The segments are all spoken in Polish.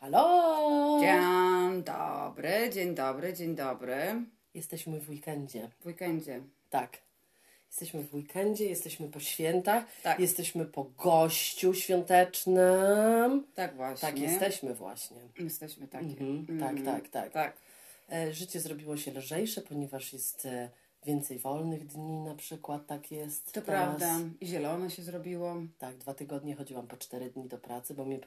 Halo! Dzień dobry, dzień dobry, dzień dobry. Jesteśmy w weekendzie. W weekendzie. Tak. Jesteśmy w weekendzie, jesteśmy po świętach, Tak. jesteśmy po gościu świątecznym. Tak właśnie. Tak, jesteśmy właśnie. Jesteśmy takie. Mhm, tak, tak, tak. Tak. E, życie zrobiło się lżejsze, ponieważ jest e, więcej wolnych dni na przykład, tak jest. To teraz. prawda. I zielone się zrobiło. Tak, dwa tygodnie chodziłam po cztery dni do pracy, bo mi,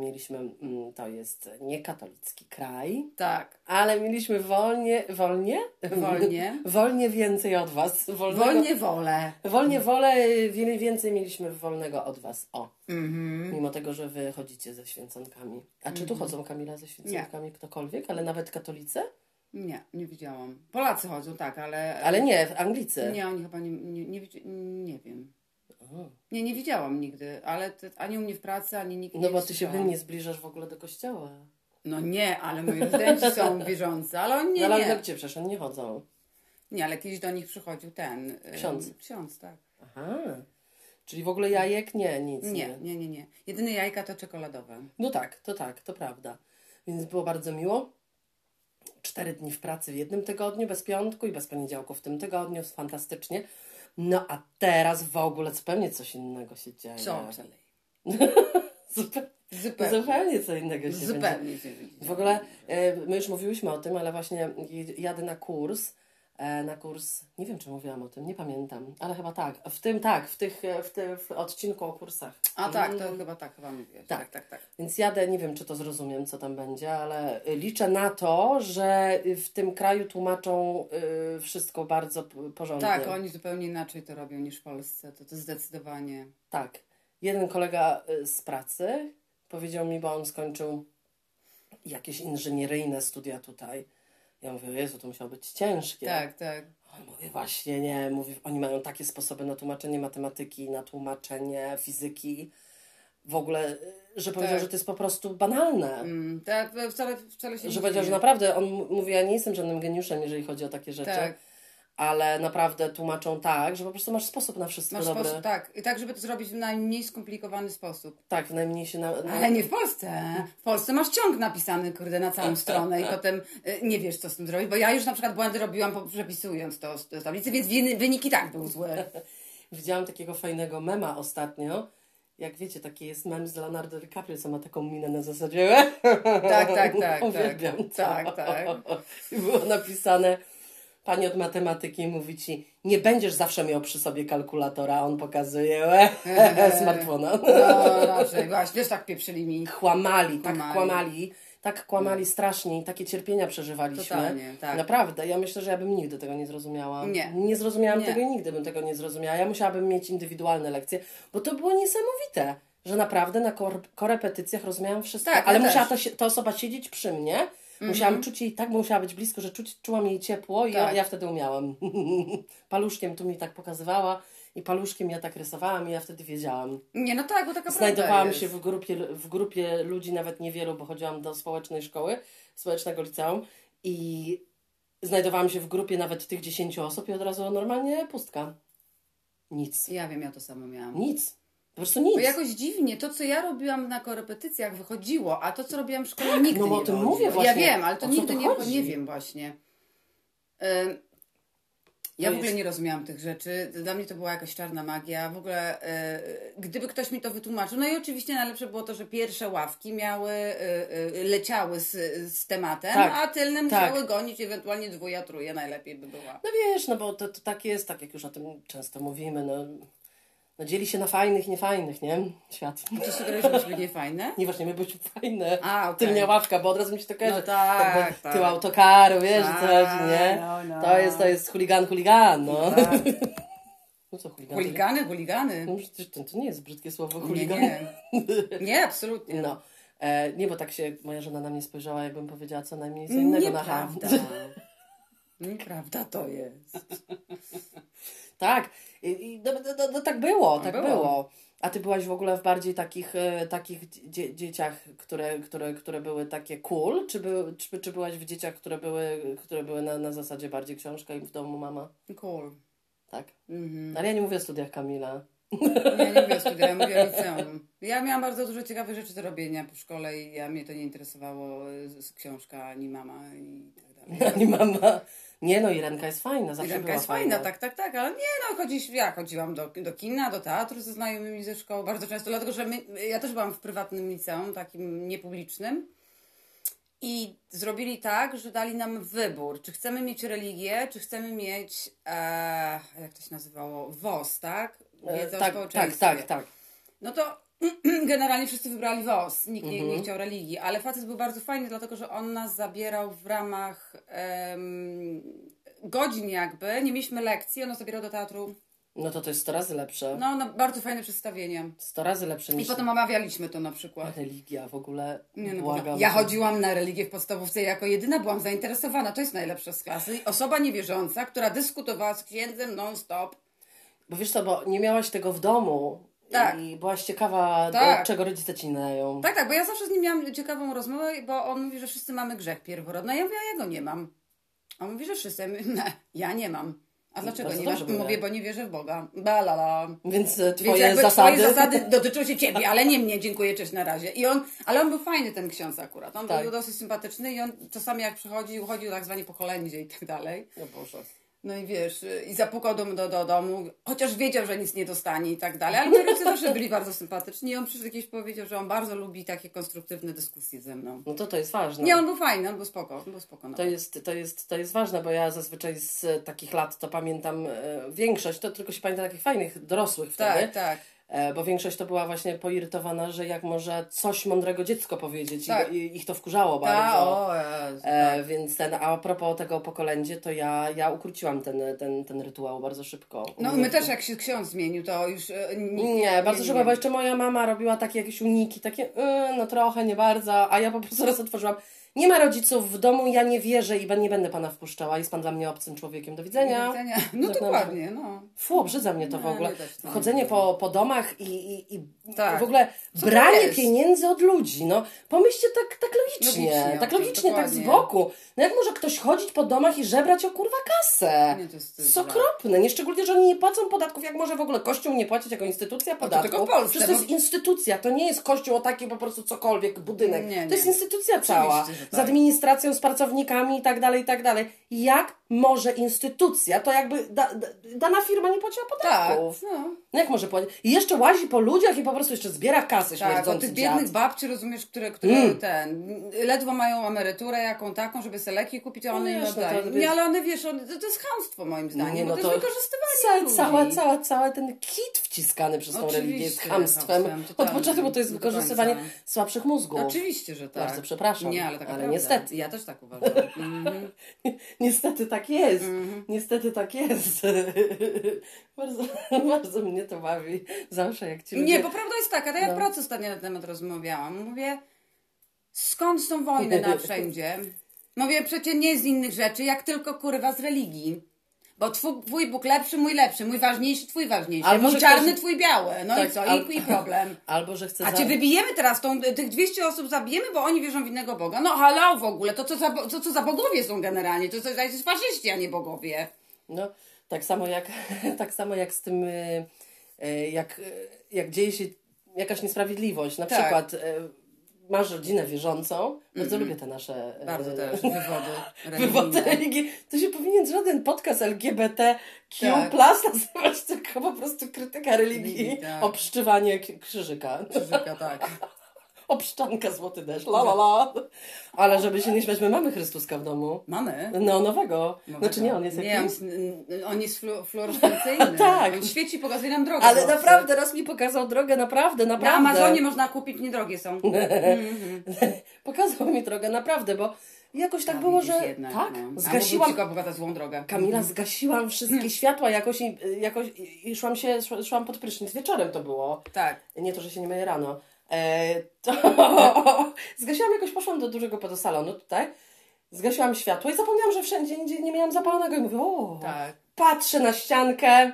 mieliśmy, mm, to jest niekatolicki kraj, Tak. ale mieliśmy wolnie, wolnie? Wolnie. wolnie więcej od was. Wolnego, Wolnie wolę. Wolnie wolę, wiele więcej mieliśmy wolnego od was. O, Mhm. mimo tego, że wy chodzicie ze święconkami. A czy tu chodzą Kamila ze święconkami ktokolwiek, ale nawet katolicy? Nie, nie widziałam. Polacy chodzą, tak, ale... Ale nie, w Anglicy. Nie, oni chyba nie, nie, nie, nie wiem. O. Nie, nie widziałam nigdy, ale ani u mnie w pracy, ani nikt No nie bo ty się nie zbliżasz w ogóle do kościoła. No nie, ale moi studenci są wierzący, ale oni Nie, nie, no, ale nie. gdzie przecież oni nie chodzą? Nie, ale kiedyś do nich przychodził ten... ym, Ksiądz. Ksiądz, tak. Aha. Czyli w ogóle jajek? Nie, nic. Nie, nie, nie, nie. Jedyne jajka to czekoladowe. No tak, to tak, to prawda. Więc było bardzo miło. Cztery dni w pracy w jednym tygodniu, bez piątku i bez poniedziałku w tym tygodniu, fantastycznie. No a teraz w ogóle zupełnie coś innego się dzieje. Co? Zupe- Zupełnie. zupełnie co innego się. Zupełnie. W ogóle e, my już mówiłyśmy o tym, ale właśnie jadę na kurs. E, na kurs, nie wiem czy mówiłam o tym, nie pamiętam, ale chyba tak. W tym tak, w tych w, tym, w odcinku o kursach. A tak, to chyba tak, chyba mówiłeś. Tak. Tak, tak, tak. Więc jadę, nie wiem czy to zrozumiem, co tam będzie, ale liczę na to, że w tym kraju tłumaczą y, wszystko bardzo porządnie. Tak, oni zupełnie inaczej to robią niż w Polsce. To, to zdecydowanie. Tak. Jeden kolega y, z pracy powiedział mi, bo on skończył jakieś inżynieryjne studia tutaj. Ja mówię, Jezu, to musiało być ciężkie. Tak, tak. On mówi, właśnie nie, mówi, oni mają takie sposoby na tłumaczenie matematyki, na tłumaczenie fizyki, w ogóle, że powiedział, Tak. że to jest po prostu banalne. Mm, tak, wcale, wcale się Że nie powiedział, że naprawdę, on mówi, ja nie jestem żadnym geniuszem, jeżeli chodzi o takie rzeczy, Tak. Ale naprawdę tłumaczą tak, że po prostu masz sposób na wszystko Masz dobre. sposób, tak. I tak, żeby to zrobić w najmniej skomplikowany sposób. Tak, w najmniej się na... na... Ale nie w Polsce. W Polsce masz ciąg napisany, kurde, na całą stronę i potem y, nie wiesz, co z tym zrobić, bo ja już na przykład błędy robiłam przepisując to z tablicy, więc winy- wynik i tak był zły. Widziałam takiego fajnego mema ostatnio. Jak wiecie, taki jest mem z Leonardo DiCaprio, co ma taką minę na zasadzie. Tak, tak, tak. Uwielbiam tak, tak, tak. I było napisane, pani od matematyki mówi ci, nie będziesz zawsze miał przy sobie kalkulatora, a on pokazuje smartfona. No raczej, właśnie, też tak pieprzyli mi. Kłamali, tak Kłamali. kłamali, tak kłamali strasznie i takie cierpienia przeżywaliśmy. Totalnie, tak. Naprawdę, ja myślę, że ja bym nigdy tego nie zrozumiała. Nie. Nie zrozumiałam Nie. tego i nigdy bym tego nie zrozumiała. Ja musiałabym mieć indywidualne lekcje, bo to było niesamowite, że naprawdę na kor- korepetycjach rozumiałam wszystko, Tak, ja ale też. musiała ta osoba siedzieć przy mnie, musiałam czuć jej tak, bo musiała być blisko, że czuć, czułam jej ciepło i ja, Tak. ja wtedy umiałam. paluszkiem tu mi tak pokazywała i paluszkiem ja tak rysowałam i ja wtedy wiedziałam. Nie, no tak, bo taka Znajdowałam się w grupie, w grupie ludzi, nawet niewielu, bo chodziłam do społecznej szkoły, społecznego liceum i znajdowałam się w grupie nawet tych 10 osób i od razu normalnie pustka. Nic. Ja wiem, ja to samo miałam. Nic. Po prostu nic. Bo jakoś dziwnie, to co ja robiłam na korepetycjach wychodziło, a to co robiłam w szkole nigdy no bo nie o tym mówię Ja właśnie. wiem, ale to nigdy tu nie, chodzi? nie wiem właśnie. Ja To w ogóle nie rozumiałam tych rzeczy. Dla mnie to była jakaś czarna magia. W ogóle, y, gdyby ktoś mi to wytłumaczył, no i oczywiście najlepsze było to, że pierwsze ławki miały, y, y, leciały z, z tematem, Tak, a tylne tak. musiały gonić, ewentualnie dwuja, truja najlepiej by była. No wiesz, no bo to, to tak jest, tak jak już o tym często mówimy, no, no dzieli się na fajnych niefajnych, nie? Świat. Czy się wydaje, że byśmy nie fajne? Nie właśnie, my byliśmy fajne. A, okej. Tylnia ławka, bo od razu mi się to kojarzy. No tak, Jakby tak. Tył autokaru, wiesz, Tak, co chodzi, nie? no, no. To jest, to jest chuligan, chuligan, no. Tak. No co chuligan? Chuligany, chuligany. No przecież to, to nie jest brzydkie słowo, Nie, chuligan. nie. Nie, absolutnie. No. E, nie, bo tak się moja żona na mnie spojrzała, jakbym powiedziała co najmniej co innego na H. Nieprawda. To jest. Tak, i, no, no, no, no, tak było, tak było. było. A ty byłaś w ogóle w bardziej takich, e, takich dzie, dzieciach, które, które, które były takie cool, czy, by, czy, czy byłaś w dzieciach, które były, które były na, na zasadzie bardziej książka i w domu mama? Cool. Tak. Mhm. Ale ja nie mówię o studiach Kamila. Nie, nie mówię o studiach, ja mówię o liceum. Ja miałam bardzo dużo ciekawych rzeczy do robienia po szkole i ja mnie to nie interesowało y, z książka ani mama i tak dalej. Ani mama. Nie no, Irenka jest fajna, zawsze Irenka jest fajna, tak, tak, tak, ale nie no, chodzisz, ja chodziłam do, do kina, do teatru ze znajomymi ze szkoły bardzo często, dlatego że my, ja też byłam w prywatnym liceum, takim niepublicznym i zrobili tak, że dali nam wybór, czy chcemy mieć religię, czy chcemy mieć, e, jak to się nazywało, WOS, tak? E, Wiedzę tak, tak, tak, tak. No to generalnie wszyscy wybrali WOS, nikt nie, Mhm. nie chciał religii, ale facet był bardzo fajny, dlatego że on nas zabierał w ramach em, godzin jakby, nie mieliśmy lekcji, on nas zabierał do teatru. No to to jest 100 razy lepsze. No, no bardzo fajne przedstawienie. 100 razy lepsze I niż potem omawialiśmy to na przykład. religia w ogóle. Nie, no, Błagam. ja chodziłam na religię w podstawówce i jako jedyna byłam zainteresowana. To jest najlepsze z klasy. Osoba niewierząca, która dyskutowała z księdzem non-stop. Bo wiesz co, bo nie miałaś tego w domu Tak. i byłaś ciekawa, Tak. do czego rodzice ci dają. Tak, tak, bo ja zawsze z nim miałam ciekawą rozmowę, bo on mówi, że wszyscy mamy grzech pierworodny. A ja mówię, a ja go nie mam. A on mówi, że wszyscy. Ja "Nie, Ja nie mam. A dlaczego Bardzo nie masz? Mówię, bo nie wierzę w Boga. Balala. Więc e, Więc twoje jakby zasady... twoje zasady dotyczą się ciebie, ale nie mnie, dziękuję, cześć na razie. I on, ale on był fajny ten ksiądz akurat. On Tak. był dosyć sympatyczny i on czasami jak przychodził, chodził tak zwanie po kolędzie i tak dalej. O Boże. No i wiesz, y, i zapukał do, do, do domu, chociaż wiedział, że nic nie dostanie i tak dalej, ale moi rodzice zawsze byli bardzo sympatyczni i on przyszedł kiedyś powiedział, że on bardzo lubi takie konstruktywne dyskusje ze mną. No to to jest ważne. Nie, on był fajny, on był spoko, on był spoko. no. To jest, to, jest, to jest ważne, bo ja zazwyczaj z takich lat to pamiętam e, większość, to tylko się pamięta takich fajnych, dorosłych wtedy. tak, tak. E, bo większość to była właśnie poirytowana, że jak może coś mądrego dziecko powiedzieć Tak. i, ich to wkurzało Ta, bardzo. o, Jezu, E, więc ten, a propos tego pokolędzie, to ja, ja ukróciłam ten, ten, ten rytuał bardzo szybko. No my też jak się ksiądz zmienił, to już... e, Nie, nie bardzo szybko, bo jeszcze moja mama robiła takie jakieś uniki, takie yy, no trochę, nie bardzo, a ja po prostu raz otworzyłam. Nie ma rodziców w domu, ja nie wierzę i nie będę pana wpuszczała. Jest pan dla mnie obcym człowiekiem. Do widzenia. Do widzenia. No dokładnie, no. Fu, obrzydza mnie to w Nie, ogóle. to nie Chodzenie po, po domach i, i, i Tak. w ogóle Co to branie pieniędzy od ludzi. No, pomyślcie tak, tak logicznie. Logicznie, tak logicznie, tak z boku. No jak może ktoś chodzić po domach i żebrać o kurwa kasę? Nie, to jest- to To okropne. Nie szczególnie, że oni nie płacą podatków. Jak może w ogóle Kościół nie płacić jako instytucja podatków? tylko w Polsce, Przecież to bo- jest instytucja. To nie jest Kościół o taki po prostu cokolwiek, budynek. Nie, nie. To jest instytucja cała. tak. Z administracją, z pracownikami i tak dalej, i tak dalej. Jak może instytucja, to jakby da, da, dana firma nie płaciła Tak, podatków. no. No jak może płacić? I jeszcze łazi po ludziach i po prostu jeszcze zbiera kasy Tak, o śmierdzący tych dziad. biednych babci, rozumiesz, które, które Mm. ten, ledwo mają emeryturę jaką taką, żeby sobie leki kupić, a one No im no oddają. nie, ale one, wiesz, one, to, to jest chamstwo moim zdaniem, Nie, bo no to, to- jest wykorzystywanie Ca, cała, cała, cała ten kit wciskany przez tą religię jest chamstwem. Od początku, bo to jest wykorzystywanie słabszych mózgów. Oczywiście, że tak. Bardzo przepraszam, Nie, ale tak ale niestety. Ja też tak uważam. Mhm. Niestety tak jest. Niestety tak jest. bardzo, bardzo mnie to bawi. Zawsze jak ci ludzie... Nie, bo prawda jest taka, to ja No. w pracy ostatnio na temat rozmawiałam. Mówię, skąd są wojny na wszędzie? Mówię, przecież nie z innych rzeczy, jak tylko kurwa z religii. Bo twój, twój Bóg lepszy, mój lepszy, mój ważniejszy, twój ważniejszy, Albo, mój czarny, ktoś- twój biały. No Tak, i co? al- I, I problem. Albo, że chce... A za- cię wybijemy teraz, tą, tych 200 osób zabijemy, bo oni wierzą w innego Boga. No halo w ogóle, to co za, to, co za bogowie są generalnie, to, to jest faszyści, a nie bogowie. No, tak samo jak, tak samo jak z tym, y, y, jak, y, jak dzieje się jakaś niesprawiedliwość. Na Tak. przykład masz rodzinę wierzącą. Bardzo lubię te nasze... y, Bardzo też, wywody Wywody religii. To się powinien żaden podcast LGBTQ Tak. nazywać, tylko po prostu krytyka religii. Religii, tak. Obszczywanie krzyżyka. Krzyżyka, tak. Obszczanka złoty deszcz. La, la, la. Ale żeby się nie śmiać, my mamy Chrystuska w domu. Mamy. No, nowego. Nowego. Znaczy nie, on jest Nie, jakiś... on jest, on jest flu, fluorescencyjny. Tak. On świeci, pokazuje nam drogę. Ale naprawdę, raz mi pokazał drogę, naprawdę, Na naprawdę. Amazonie można kupić, niedrogie są. Pokazał mi drogę, naprawdę, bo jakoś tak A, było, że jednak, tak, no. zgasiłam, A mógłby ci złą drogę. Kamila, zgasiłam wszystkie światła jakoś i, jakoś i szłam się, szła- szłam pod prysznic, wieczorem to było. Tak. Nie to, że się nie myję rano. E, to zgasiłam jakoś, poszłam do dużego podosalonu tutaj, zgasiłam światło i zapomniałam, że wszędzie indziej nie miałam zapalonego i mówię, o, Tak. patrzę na ściankę,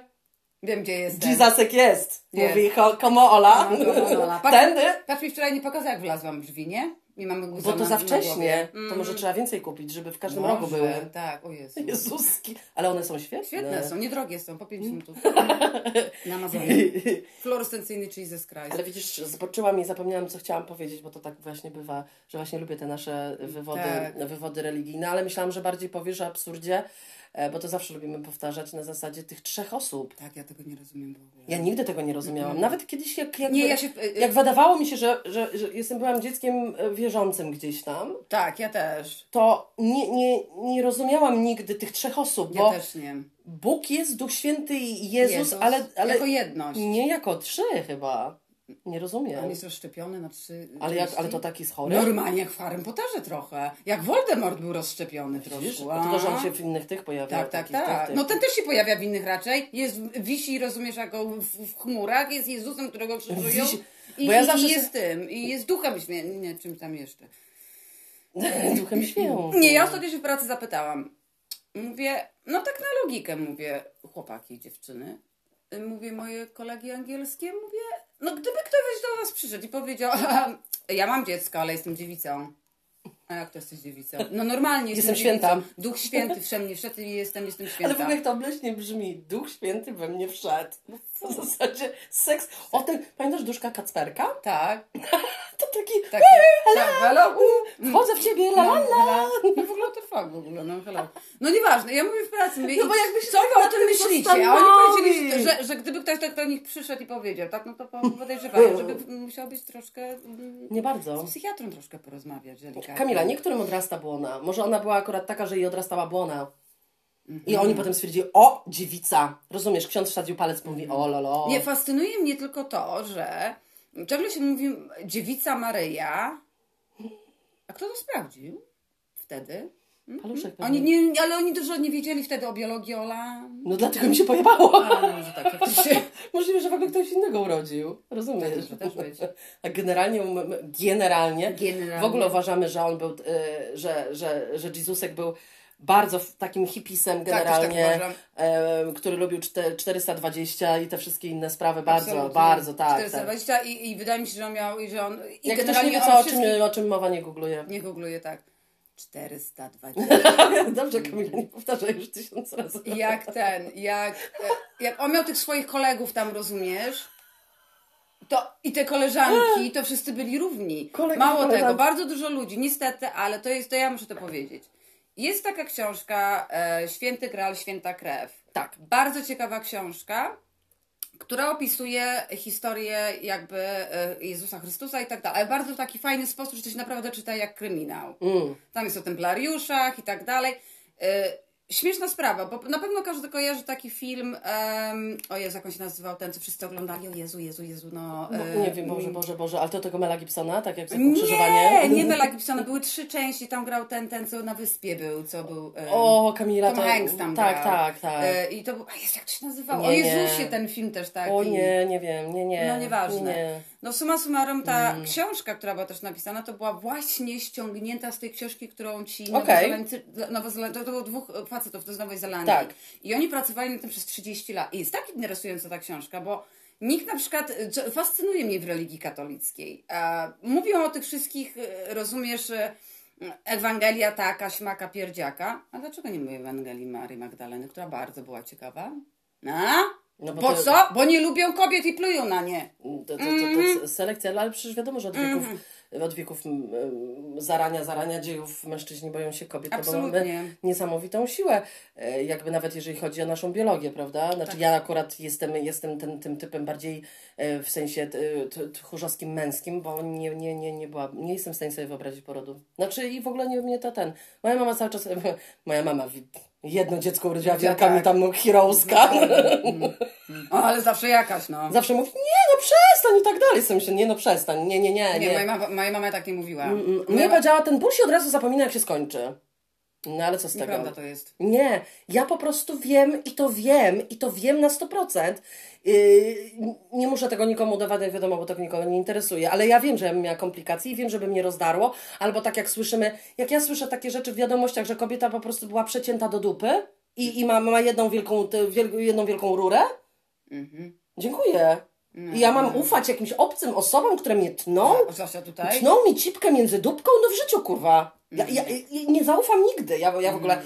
Wiem, gdzie jestem. Jesusek jest. Jest. Mówi, "Ko- komo Ola, No, komo Ola. Patrz- tędy. Patrz mi wczoraj nie pokazał, jak wlazłam w drzwi, nie? I mamy Bo guza to na, za wcześnie. To może trzeba więcej kupić, żeby w każdym Może, rogu były. Tak, o Jezu. Jezuski. Ale one są świetne. Świetne są, niedrogie są, po 5 Mm. funtów. Na Amazonie. Fluorescencyjny Jesus Christ. Ale widzisz, zboczyłam i zapomniałam, co chciałam powiedzieć, bo to tak właśnie bywa, że właśnie lubię te nasze wywody, Tak. wywody religijne, ale myślałam, że bardziej powiesz o absurdzie, bo to zawsze lubimy powtarzać na zasadzie tych trzech osób. Tak, ja tego nie rozumiem w ogóle. Ja nigdy tego nie rozumiałam. Nawet kiedyś, jak, jak, Nie, ja się... jak wydawało mi się, że, że, że jestem byłam dzieckiem e, wierzącym gdzieś tam, Tak, ja też. to nie, nie, nie rozumiałam nigdy tych trzech osób, Ja bo też nie. Bóg jest, Duch Święty i Jezus, ale, ale Jako jedność. nie jako trzy chyba. Nie On rozumiem. jest rozszczepiony na trzy Ale, jak, ale to taki jest chory? Normalnie jak w Harrym Potterze trochę. Jak Voldemort był rozszczepiony troszkę. Tylko, że on się w innych tych pojawia. Tak, tak, takich tak. tych, tych. No ten też się pojawia w innych raczej. Jest, wisi, rozumiesz, jako w, w chmurach. Jest Jezusem, którego krzyżują. I, bo ja zawsze i jest tym. I jest duchem śmie... Nie, czymś tam jeszcze. Duchem śmieją. Nie, ja ostatnio się w pracy zapytałam. Mówię, no tak na logikę mówię, chłopaki dziewczyny. Mówię, moje kolegi angielskie, mówię, no gdyby ktoś do was przyszedł i powiedział, ja mam dziecko, ale jestem dziewicą. A jak to jesteś dziewicą? No normalnie Jestem dziewicą. święta. Duch święty we mnie wszedł i jestem, jestem Ale w święta. ogóle jak to obleśnie brzmi, Duch Święty we mnie wszedł. W zasadzie seks. O ten, pamiętasz duszka Kacperka? Tak, To taki, tak, tak, hello. wchodzę w ciebie, la la la. No w ogóle to fakt w ogóle, no hello. No nieważne, ja mówię w pracy, mówię, No bo i jakbyś co wy o nad tym myślicie? A oni powiedzieli, że, że gdyby ktoś tak do nich przyszedł i powiedział, tak, no to podejrzewają, żeby musiał być troszkę mm, Nie bardzo. z psychiatrą troszkę porozmawiać delikatnie. Kamila, niektórym odrasta błona. Może ona była akurat taka, że jej odrastała błona. I Mhm. oni potem stwierdzili, o, dziewica. Rozumiesz, ksiądz wsadził palec, mówi, o lolo. Nie, fascynuje mnie tylko to, że ciągle się mówi dziewica Maryja, a kto to sprawdził wtedy? Paluszek Oni nie, ale oni dużo nie wiedzieli wtedy o biologii Ola. No dlatego mi się pojebało. A, może tak, faktycznie. Możliwe, że w ogóle ktoś innego urodził. Rozumiesz? Tak, też być. A generalnie, um, generalnie, Generalnie. w ogóle uważamy, że on był, e, że, że, że Jezusek był bardzo takim hipisem też tak generalnie, uważam. e, który lubił czte- 420 i te wszystkie inne sprawy. Bardzo, Absolutnie. bardzo, tak. tak. 420 i, i wydaje mi się, że on miał, i że on... I Jak ktoś nie wie, co, o, czym, o czym mowa, nie googluje. Nie googluje tak. 420. Dobrze, Kamila, nie powtarzaj już tysiąc razy. jak ten, jak, jak on miał tych swoich kolegów tam, rozumiesz? To i te koleżanki, to wszyscy byli równi. Kolegi, Mało koleżanki. tego, bardzo dużo ludzi, niestety, ale to jest, to ja muszę to powiedzieć. Jest taka książka e, Święty Graal, Święta Krew. Tak. Bardzo ciekawa książka, która opisuje historię jakby e, Jezusa Chrystusa i tak dalej. Ale bardzo w taki fajny sposób, że to się naprawdę czyta jak kryminał. Mm. Tam jest o templariuszach i tak dalej. Śmieszna sprawa, bo na pewno każdy kojarzy taki film, um, o Jezu, jak on się nazywał, ten, co wszyscy oglądali, o Jezu, Jezu, Jezu, no... No, e, nie wiem, Boże, Boże, Boże, ale to tego Mela Gibsona, tak jak za Nie, nie Mela Gibsona, były trzy części, tam grał ten, ten, co na wyspie był, co był... e, O, Kamila, Tom to... Hanks tam Tak, grał. tak, tak. E, I to był, a jest jak to się nazywało? Nie, o nie. Jezusie ten film też taki. O nie, nie wiem, nie, nie. No nieważne. Nie. No summa summarum ta Mm. książka, która była też napisana, to była właśnie ściągnięta z tej książki, którą ci Okej. Nowozelandcy, Nowozeland, to, było dwóch facetów to z Nowej Zelandii. Tak. I oni pracowali na tym przez 30 lat. I jest tak interesująca ta książka, bo nikt na przykład, fascynuje mnie w religii katolickiej. Mówią o tych wszystkich, e, rozumiesz, e, Ewangelia taka, śmaka, pierdziaka. A dlaczego nie mówię Ewangelii Marii Magdaleny, która bardzo była ciekawa? A? No bo bo to- co? Bo nie lubią kobiet i plują na nie. To, to, to, Mhm. to jest selekcja, ale przecież wiadomo, że od wieków, od wieków mm, mm, zarania, zarania dziejów mężczyźni boją się kobiet, no bo mamy niesamowitą siłę, e, jakby nawet jeżeli chodzi o naszą biologię, prawda? Znaczy Tak. ja akurat jestem, jestem ten, tym typem bardziej e, w sensie tchórzowskim męskim, bo nie, nie, nie, nie, była, nie jestem w stanie sobie wyobrazić porodu. Znaczy i w ogóle nie mnie to ten. Moja mama cały czas, moja mama jedno dziecko urodziła, Ja wielka mi tak. tam heroeska. O, ale zawsze jakaś, no. Zawsze mówi, nie no przestań i tak dalej. Sobie myślę, nie no przestań, nie, nie, nie. Nie, nie. moja, mama, moja mama tak nie mówiła. Mm, Moja Mnie ma- powiedziała, ten ból się od razu zapomina, jak się skończy. No ale co z tego? Nieprawda to jest. Nie, ja po prostu wiem i to wiem, i to wiem na 100%. Yy, nie muszę tego nikomu udowadniać, wiadomo, bo to nikogo nie interesuje, ale ja wiem, że ja bym miała komplikacje i wiem, żeby mnie rozdarło, albo tak jak słyszymy, jak ja słyszę takie rzeczy w wiadomościach, że kobieta po prostu była przecięta do dupy i, i ma, ma jedną, wielką, jedną wielką rurę, Mhm. dziękuję. I ja mam ufać jakimś obcym osobom, które mnie tną? A Zwłaszcza tutaj. Tną mi cipkę między dupką? No w życiu, kurwa. Ja, ja, ja nie zaufam nigdy. Ja, ja w ogóle...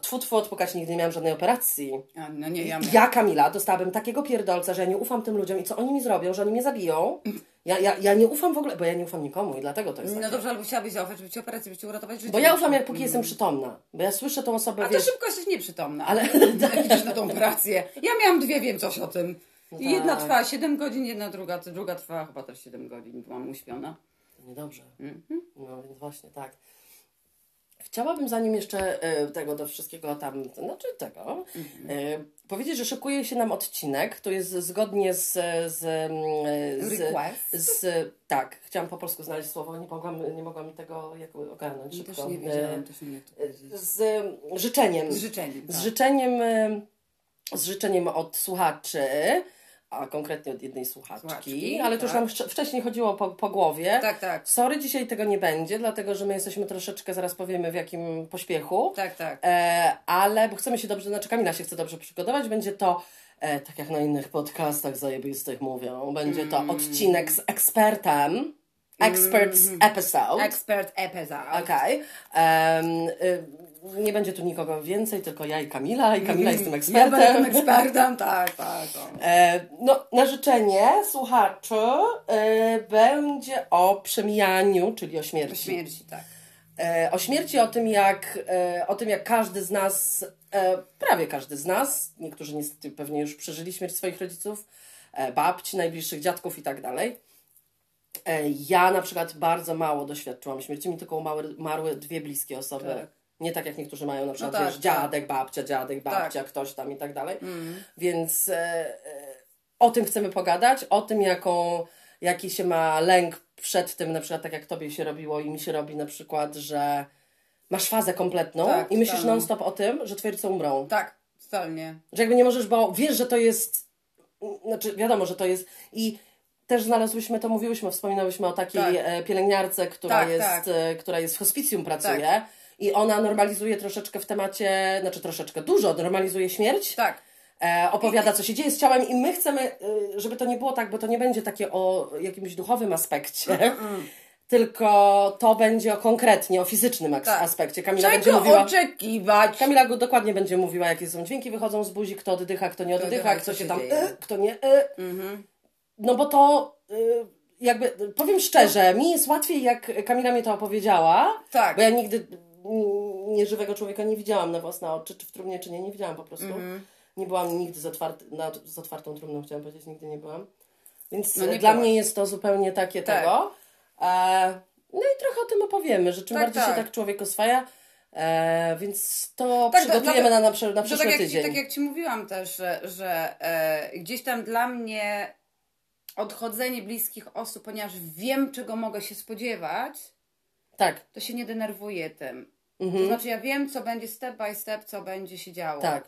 Tfu, tfu, odpukać nigdy nie miałam żadnej operacji. A, no nie, ja Ja, Kamila, dostałabym takiego pierdolca, że ja nie ufam tym ludziom i co oni mi zrobią, że oni mnie zabiją. Ja, ja, ja nie ufam w ogóle, bo ja nie ufam nikomu i dlatego to jest No takie. dobrze, albo chciałabyś zaufać, żeby ci operację, żeby ci uratować życie. Bo ja ufam, jak póki jestem przytomna. Bo ja słyszę tą osobę, A to wiesz... szybko jesteś nieprzytomna. Ale- Jak idziesz na tą operację. Ja miałam dwie, wiem coś o tym. I Jedna tak. trwa 7 godzin, jedna druga, druga trwa chyba też 7 godzin, bo mam uśpiona. Niedobrze. Mhm. No więc właśnie tak. Chciałabym zanim jeszcze e, tego do wszystkiego tam, znaczy tego, Mhm. e, powiedzieć, że szykuje się nam odcinek, to jest zgodnie z... z, z, Request? z tak, chciałam po polsku znaleźć słowo, nie mogłam, nie mogłam tego jakby ogarnąć szybko. też nie wiedziałam, też nie jak to E, z życzeniem. Z życzeniem, Z tak. życzeniem, e, z życzeniem od słuchaczy, a konkretnie od jednej słuchaczki, Słuchaczki, ale to już tak. nam wcz- wcześniej chodziło po, po głowie. Tak, tak. Sorry, dzisiaj tego nie będzie, dlatego że my jesteśmy troszeczkę, zaraz powiemy w jakim pośpiechu. Tak, tak. E, ale, bo chcemy się dobrze, znaczy Kamila się chce dobrze przygotować, będzie to, e, tak jak na innych podcastach zajebistych mówią, będzie to Mm. odcinek z ekspertem, experts episode. Expert episode. Okej. Em, y, nie będzie tu nikogo więcej, tylko ja i Kamila, i Kamila jest tym ekspertem. Ja tym ekspertem, tak, tak. O. E, no, na życzenie słuchaczy e, będzie o przemijaniu, czyli o śmierci. Śmierci, tak. E, o śmierci, o tym, jak, e, o tym, jak każdy z nas, prawie każdy z nas, niektórzy niestety pewnie już przeżyli śmierć swoich rodziców, babci, najbliższych dziadków i tak dalej. E, ja na przykład bardzo mało doświadczyłam śmierci, mi tylko umarły, umarły dwie bliskie osoby. Tak. Nie tak jak niektórzy mają, na przykład tak, wiesz, tak. dziadek, babcia, dziadek, babcia, ktoś tam i tak dalej. Więc e, e, o tym chcemy pogadać, o tym, jaką, jaki się ma lęk przed tym, na przykład tak jak tobie się robiło i mi się robi na przykład, że masz fazę kompletną Tak, i myślisz non-stop o tym, że twoi rodzice umrą. Tak, totalnie. Że jakby nie możesz, bo wiesz, że to jest, znaczy wiadomo, że to jest i też znalazłyśmy to, mówiłyśmy, wspominałyśmy o takiej Tak. e, pielęgniarce, która, Tak, jest, tak. e, która jest w hospicjum, pracuje Tak. i ona normalizuje troszeczkę w temacie, znaczy troszeczkę, dużo normalizuje śmierć Tak. e, opowiada, co się dzieje z ciałem i my chcemy, e, żeby to nie było tak, bo to nie będzie takie o jakimś duchowym aspekcie, tylko to będzie o konkretnie, o fizycznym ak- Tak. aspekcie. Kamila będzie Czego mówiła... oczekiwać? Kamila dokładnie będzie mówiła, jakie są dźwięki, wychodzą z buzi, kto oddycha, kto nie oddycha, oddycha, kto się się tam, y, kto nie. Y. No bo to y, jakby, powiem szczerze, mi jest łatwiej, jak Kamila mi to opowiedziała, Tak. bo ja nigdy mm, nieżywego człowieka nie widziałam na własne oczy, czy w trumnie, czy nie, nie widziałam po prostu. Mhm. Nie byłam nigdy z, otwarty, na, z otwartą trumną, chciałam powiedzieć, nigdy nie byłam. Więc No nie dla mnie jest to zupełnie takie Tak. tego. E, no i trochę o tym opowiemy, że czym Tak, bardziej tak. się tak człowiek oswaja, e, więc to Tak, przygotujemy to- na, na, na To przyszły tak jak, tydzień. tak jak Ci mówiłam też, że, że e, gdzieś tam dla mnie odchodzenie bliskich osób, ponieważ wiem, czego mogę się spodziewać, Tak, to się nie denerwuję tym. Mhm. To znaczy ja wiem, co będzie step by step, co będzie się działo. Tak.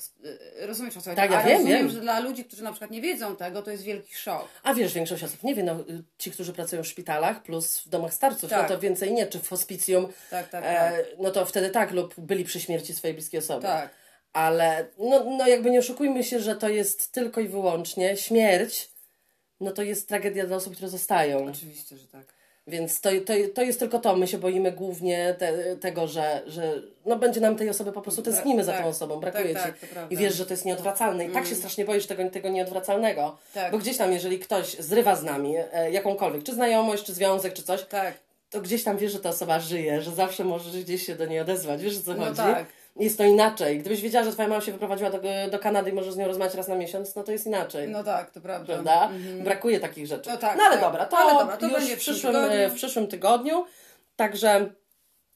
Y, Rozumiesz o co chodzi? Tak, ja A wiem, rozumiem, wiem. że dla ludzi, którzy na przykład nie wiedzą tego, to jest wielki szok. a wiesz, większość osób nie wie, no, ci, którzy pracują w szpitalach plus w domach starców, Tak. no to więcej nie, czy w hospicjum, Tak, tak, e, no to wtedy tak, lub byli przy śmierci swojej bliskiej osoby. Tak. Ale no, no jakby nie oszukujmy się, że to jest tylko i wyłącznie śmierć, no to jest tragedia dla osób, które zostają. Oczywiście, że tak. Więc to, to, to jest tylko to. My się boimy głównie te, tego, że, że no będzie nam tej osoby po prostu tęsknimy za tak. tą osobą, brakuje Tak, ci. tak, prawda. I wiesz, że to jest nieodwracalne. I tak się strasznie boisz tego, tego nieodwracalnego. Tak. Bo gdzieś tam, jeżeli ktoś zrywa z nami e, jakąkolwiek, czy znajomość, czy związek, czy coś, Tak. to gdzieś tam wiesz, że ta osoba żyje, że zawsze możesz gdzieś się do niej odezwać. Wiesz, o co No chodzi? tak. Jest to inaczej. Gdybyś wiedziała, że twoja mama się wyprowadziła do, do Kanady i możesz z nią rozmawiać raz na miesiąc, no to jest inaczej. No tak, to prawda. Prawda? Brakuje takich rzeczy. No tak, no ale tak. dobra, to, Ale dobra, to już będzie w w przyszłym, tygodniu. w przyszłym tygodniu. Także,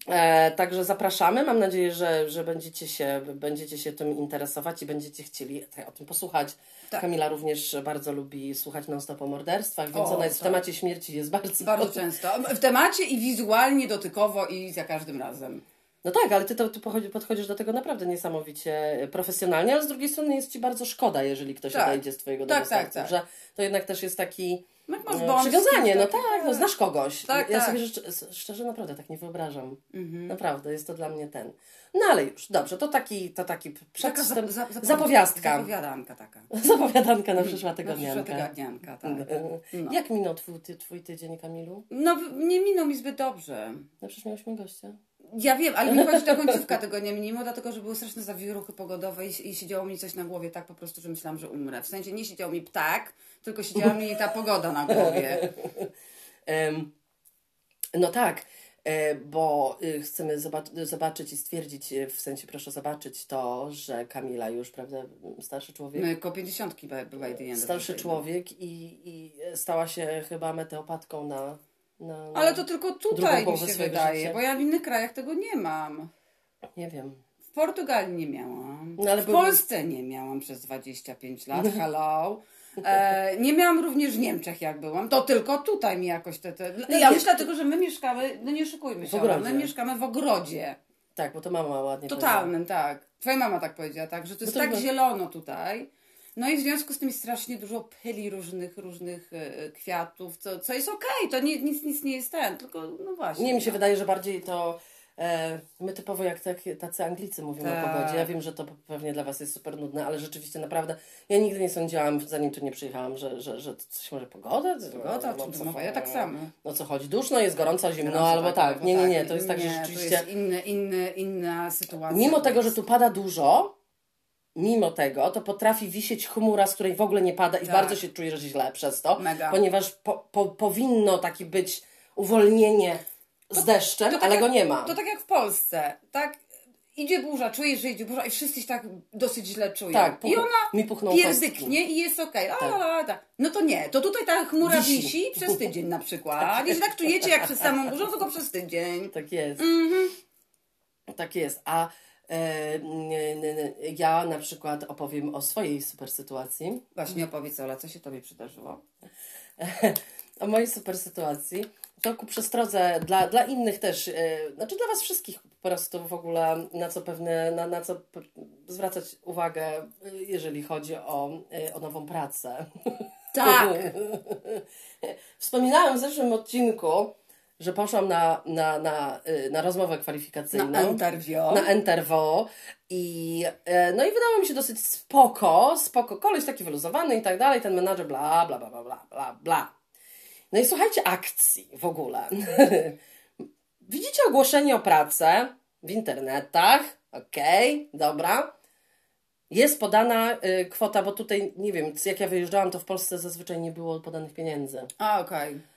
e, także zapraszamy. Mam nadzieję, że, że będziecie, się, będziecie się tym interesować i będziecie chcieli o tym posłuchać. Tak. Kamila również bardzo lubi słuchać non-stop o morderstwach, więc O, ona jest w tak. temacie śmierci, jest bardzo... Bardzo często. W temacie i wizualnie, dotykowo i za każdym razem. No tak, ale ty, to, ty podchodzisz do tego naprawdę niesamowicie profesjonalnie, ale z drugiej strony jest ci bardzo szkoda, jeżeli ktoś Tak. odejdzie z twojego Tak, domu tak, tak. że to jednak też jest taki masz e, przywiązanie, no tak, no znasz kogoś. Tak, ja tak. sobie szczerze, szczerze naprawdę tak nie wyobrażam. Mhm. Naprawdę, jest to dla mnie ten. No ale już, dobrze, to taki, to taki przedstęp, za, za, zapowiastka. Zapowiadanka taka. Zapowiadanka na przyszła Na tygodnianka. przyszła tygodnianka, tak. No. Jak minął twój, ty, twój tydzień, Kamilu? No, nie minął mi zbyt dobrze. No przecież miałyśmy gościa. Ja wiem, ale mi chodzi ta końcówka tego nie minimo, dlatego że były straszne zawieruchy pogodowe i, i siedziało mi coś na głowie tak po prostu, że myślałam, że umrę. W sensie nie siedział mi ptak, tylko siedziała mi ta pogoda na głowie. Em, no tak, e, bo y, chcemy zobac- zobaczyć i stwierdzić, y, w sensie proszę zobaczyć to, że Kamila już, prawda, starszy człowiek, No, koło pięćdziesiątki by, by by starszy day. człowiek i, i stała się chyba meteopatką na... na Ale to tylko tutaj mi się wydaje, życia. bo ja w innych krajach tego nie mam. Nie wiem. W Portugalii nie miałam. No, w był- Polsce nie miałam przez 25 lat. Hello. E, nie miałam również w Niemczech, jak byłam. To tylko tutaj mi jakoś te. te... No Ja nie- myślę dlatego, że my mieszkamy, no nie szukujmy się, my mieszkamy w ogrodzie. Tak, bo to mama ładnie Totalnym, tak. Twoja mama tak powiedziała, tak, że to jest No to tak chyba- zielono tutaj. No i w związku z tym jest strasznie dużo pyli różnych, różnych e, kwiatów, co, co jest okej, to nie, nic, nic nie jest ten, tylko no właśnie. Nie, mi się no. wydaje, że bardziej to e, my typowo jak tak, tacy Anglicy mówimy o Tak. pogodzie. Ja wiem, że to pewnie dla Was jest super nudne, ale rzeczywiście naprawdę ja nigdy nie sądziłam, zanim tu nie przyjechałam, że, że, że coś może pogoda? Pogoda, no, co, mowa, ja tak samo. No co chodzi, duszno jest, gorąco, zimno, Gorąco, albo tak. albo Nie, nie, nie, to jest tak, że Nie, rzeczywiście To jest inny, inny, inna sytuacja. mimo tego, że tu pada dużo, mimo tego, to potrafi wisieć chmura, z której w ogóle nie pada i Tak. bardzo się czujesz źle przez to, Mega. ponieważ po, po, powinno taki być uwolnienie z deszczem, tak ale jak, go nie ma. To tak jak w Polsce, tak? Idzie burza, czujesz, że idzie burza i wszyscy się tak dosyć źle czują. Tak, I puch- ona puchnął kostki. pierdyknie i jest okej. Okay. Tak. No to nie, to tutaj ta chmura Wisi. wisi, przez tydzień na przykład. I się tak czujecie jak przed samą burzą, tylko przez tydzień. Tak jest. Mhm. Tak jest. A ja na przykład opowiem o swojej super sytuacji. Właśnie opowiedz Ola, co się Tobie przydarzyło? o mojej super sytuacji. To ku przestrodze dla, dla innych też, e, znaczy dla Was wszystkich po prostu w ogóle, na co pewne, na, na co zwracać uwagę, e, jeżeli chodzi o, e, o nową pracę. Tak. Wspominałam w zeszłym odcinku, że poszłam na, na, na, y, na rozmowę kwalifikacyjną. Na interview. Na Enterwo i e, no i wydało mi się dosyć spoko, spoko, koleś taki wyluzowany i tak dalej, ten menadżer bla, bla, bla, bla, bla, bla, bla. No i słuchajcie akcji w ogóle. Widzicie ogłoszenie o pracę w internetach, okej, dobra. Jest podana y, kwota, bo tutaj, nie wiem, jak ja wyjeżdżałam, to w Polsce zazwyczaj nie było podanych pieniędzy. A, okej. Em,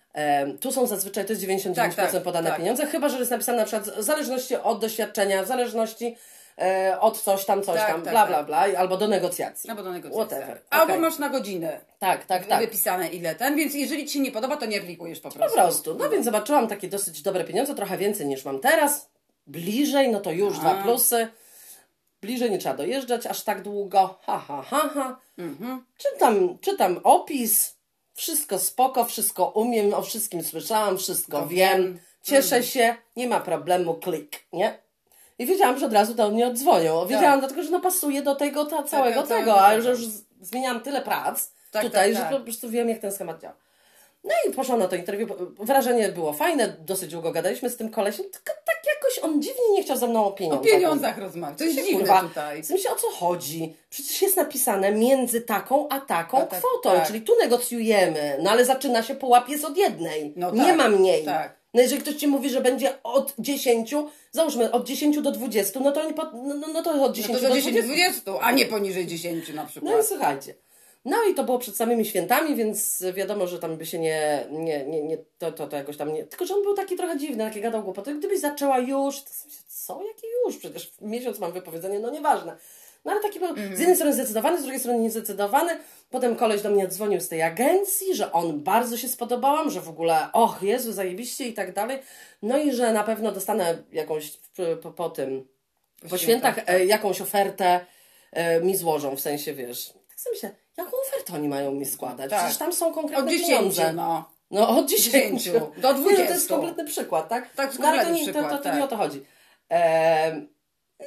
tu są zazwyczaj, to jest 99% Tak, tak, podane tak. pieniądze, chyba, że jest napisane na przykład w zależności od doświadczenia, w zależności e, od coś tam, coś Tak, tam, tak, bla, tak. bla, bla, albo do negocjacji. Albo do negocjacji. Whatever. Albo Okej. masz na godzinę Tak, tak, tak. wypisane ile ten, więc jeżeli Ci się nie podoba, to nie aplikujesz po Po prostu. prostu. No więc zobaczyłam takie dosyć dobre pieniądze, trochę więcej niż mam teraz. Bliżej, no to już dwa plusy. Bliżej nie trzeba dojeżdżać aż tak długo. Ha, ha, ha, ha. Mhm. Czytam, czytam opis. Wszystko spoko, wszystko umiem, o wszystkim słyszałam, wszystko To wiem. Cieszę się, nie ma problemu, klik, nie? I wiedziałam, że od razu do mnie odzwonią. Wiedziałam dlatego, że no pasuje do tego ta, całego Tak. całego tego, a tego. że już z- zmieniałam tyle prac Tak, tutaj, tak, że tak. po prostu wiem, jak ten schemat działa. No i poszłam na to interwiu. Wrażenie było fajne, dosyć długo gadaliśmy z tym kolesiem, tylko tak jakoś on dziwnie nie chciał ze mną o O pieniądzach. pieniądzach rozmawiać. To jest dziwne Kurwa, tutaj. W sensie o co chodzi? Przecież jest napisane między taką a taką A tak, kwotą, tak. czyli tu negocjujemy, no ale zaczyna się połap jest od jednej. No nie tak, ma mniej. tak. No jeżeli ktoś ci mówi, że będzie od 10, załóżmy od 10 do 20, no to, po, no, no, no to od No 10 to do do 10 20. 20, a nie poniżej 10 na przykład. No i słuchajcie. No i to było przed samymi świętami, więc wiadomo, że tam by się nie, nie, nie, nie to, to, to jakoś tam nie. Tylko, że on był taki trochę dziwny, taki gadał głupoty. Gdybyś zaczęła już, to sobie, co, jaki już? Przecież miesiąc mam wypowiedzenie, no nieważne. No ale taki był z jednej strony zdecydowany, z drugiej strony niezdecydowany. Potem koleś do mnie dzwonił z tej agencji, że on bardzo się spodobałam, że w ogóle, och Jezu, zajebiście i tak dalej. No i że na pewno dostanę jakąś po, po, tym, po świętach e, jakąś ofertę e, mi złożą, w sensie, wiesz, tak sobie myślę, jaką ofertę oni mają mi składać? Tak. Przecież tam są konkretne Od 10, pieniądze. no. No od 10. 10 do Nie, no, to 20. jest kompletny przykład, tak? Tak, to no, ale to nie, to, to, przykład, to tak. nie o to chodzi. No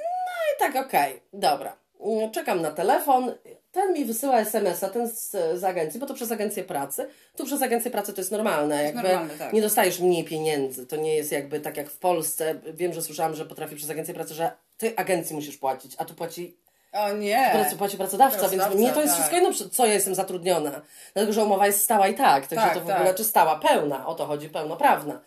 i tak, okej, dobra. Mm, Czekam na telefon. ten mi wysyła SMS-a, ten z, z agencji, bo to przez agencję pracy. Tu przez agencję pracy to jest normalne. jest jakby normalne, tak. Nie dostajesz mniej pieniędzy. To nie jest jakby tak jak w Polsce. Wiem, że słyszałam, że potrafi przez agencję pracy, że ty agencji musisz płacić, a tu płaci O nie! pracy płaci pracodawca, Pracodawca, więc mnie to jest tak. wszystko jedno, co ja jestem zatrudniona. Dlatego, że umowa jest stała i tak, także Tak, to w tak. ogóle, czy stała, pełna, o to chodzi, pełnoprawna.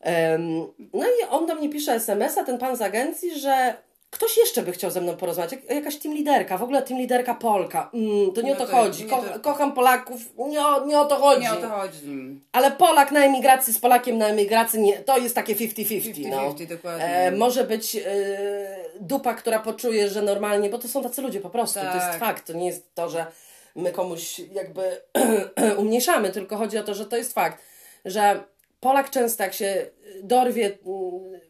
Em, no i on do mnie pisze SMS-a, ten pan z agencji, że ktoś jeszcze by chciał ze mną porozmawiać, jak, jakaś team liderka, w ogóle team liderka Polka. Mm, to nie No o to, to- chodzi, Ko- to- kocham Polaków, nie o, nie o to chodzi. Nie o to chodzi. Ale Polak na emigracji z Polakiem na emigracji, nie, to jest takie 50-50. no. 50-50, dokładnie. E, może być e, dupa, która poczuje, że normalnie, bo to są tacy ludzie po prostu, to jest Tak. fakt. To nie jest to, że my komuś jakby umniejszamy, tylko chodzi o to, że to jest fakt, że Polak często jak się dorwie mm,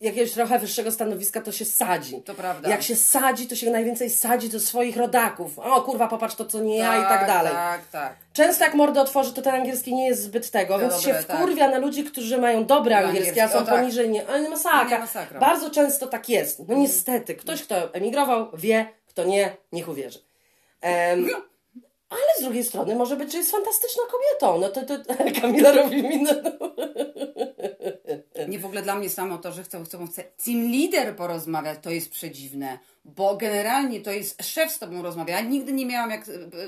jakiegoś trochę wyższego stanowiska, to się sadzi. To prawda. Jak się sadzi, to się najwięcej sadzi do swoich rodaków. O kurwa, popatrz to, co nie ja i tak dalej. Tak, tak. Często jak mordę otworzy, to ten angielski nie jest zbyt tego, więc dobre, się wkurwia tak. na ludzi, którzy mają dobre angielskie, a są o tak. poniżej nie. Ale masakra. Nie masakra. Bardzo często tak jest. No niestety, ktoś, kto emigrował, wie, kto nie, niech uwierzy. Em, ale z drugiej strony może być, że jest fantastyczną kobietą. No to, to Kamila robi minę. Nie w ogóle dla mnie samo to, że chcą, chcą chce team leader porozmawiać, to jest przedziwne. Bo generalnie to jest szef z tobą rozmawia. Ja nigdy nie miałam, jak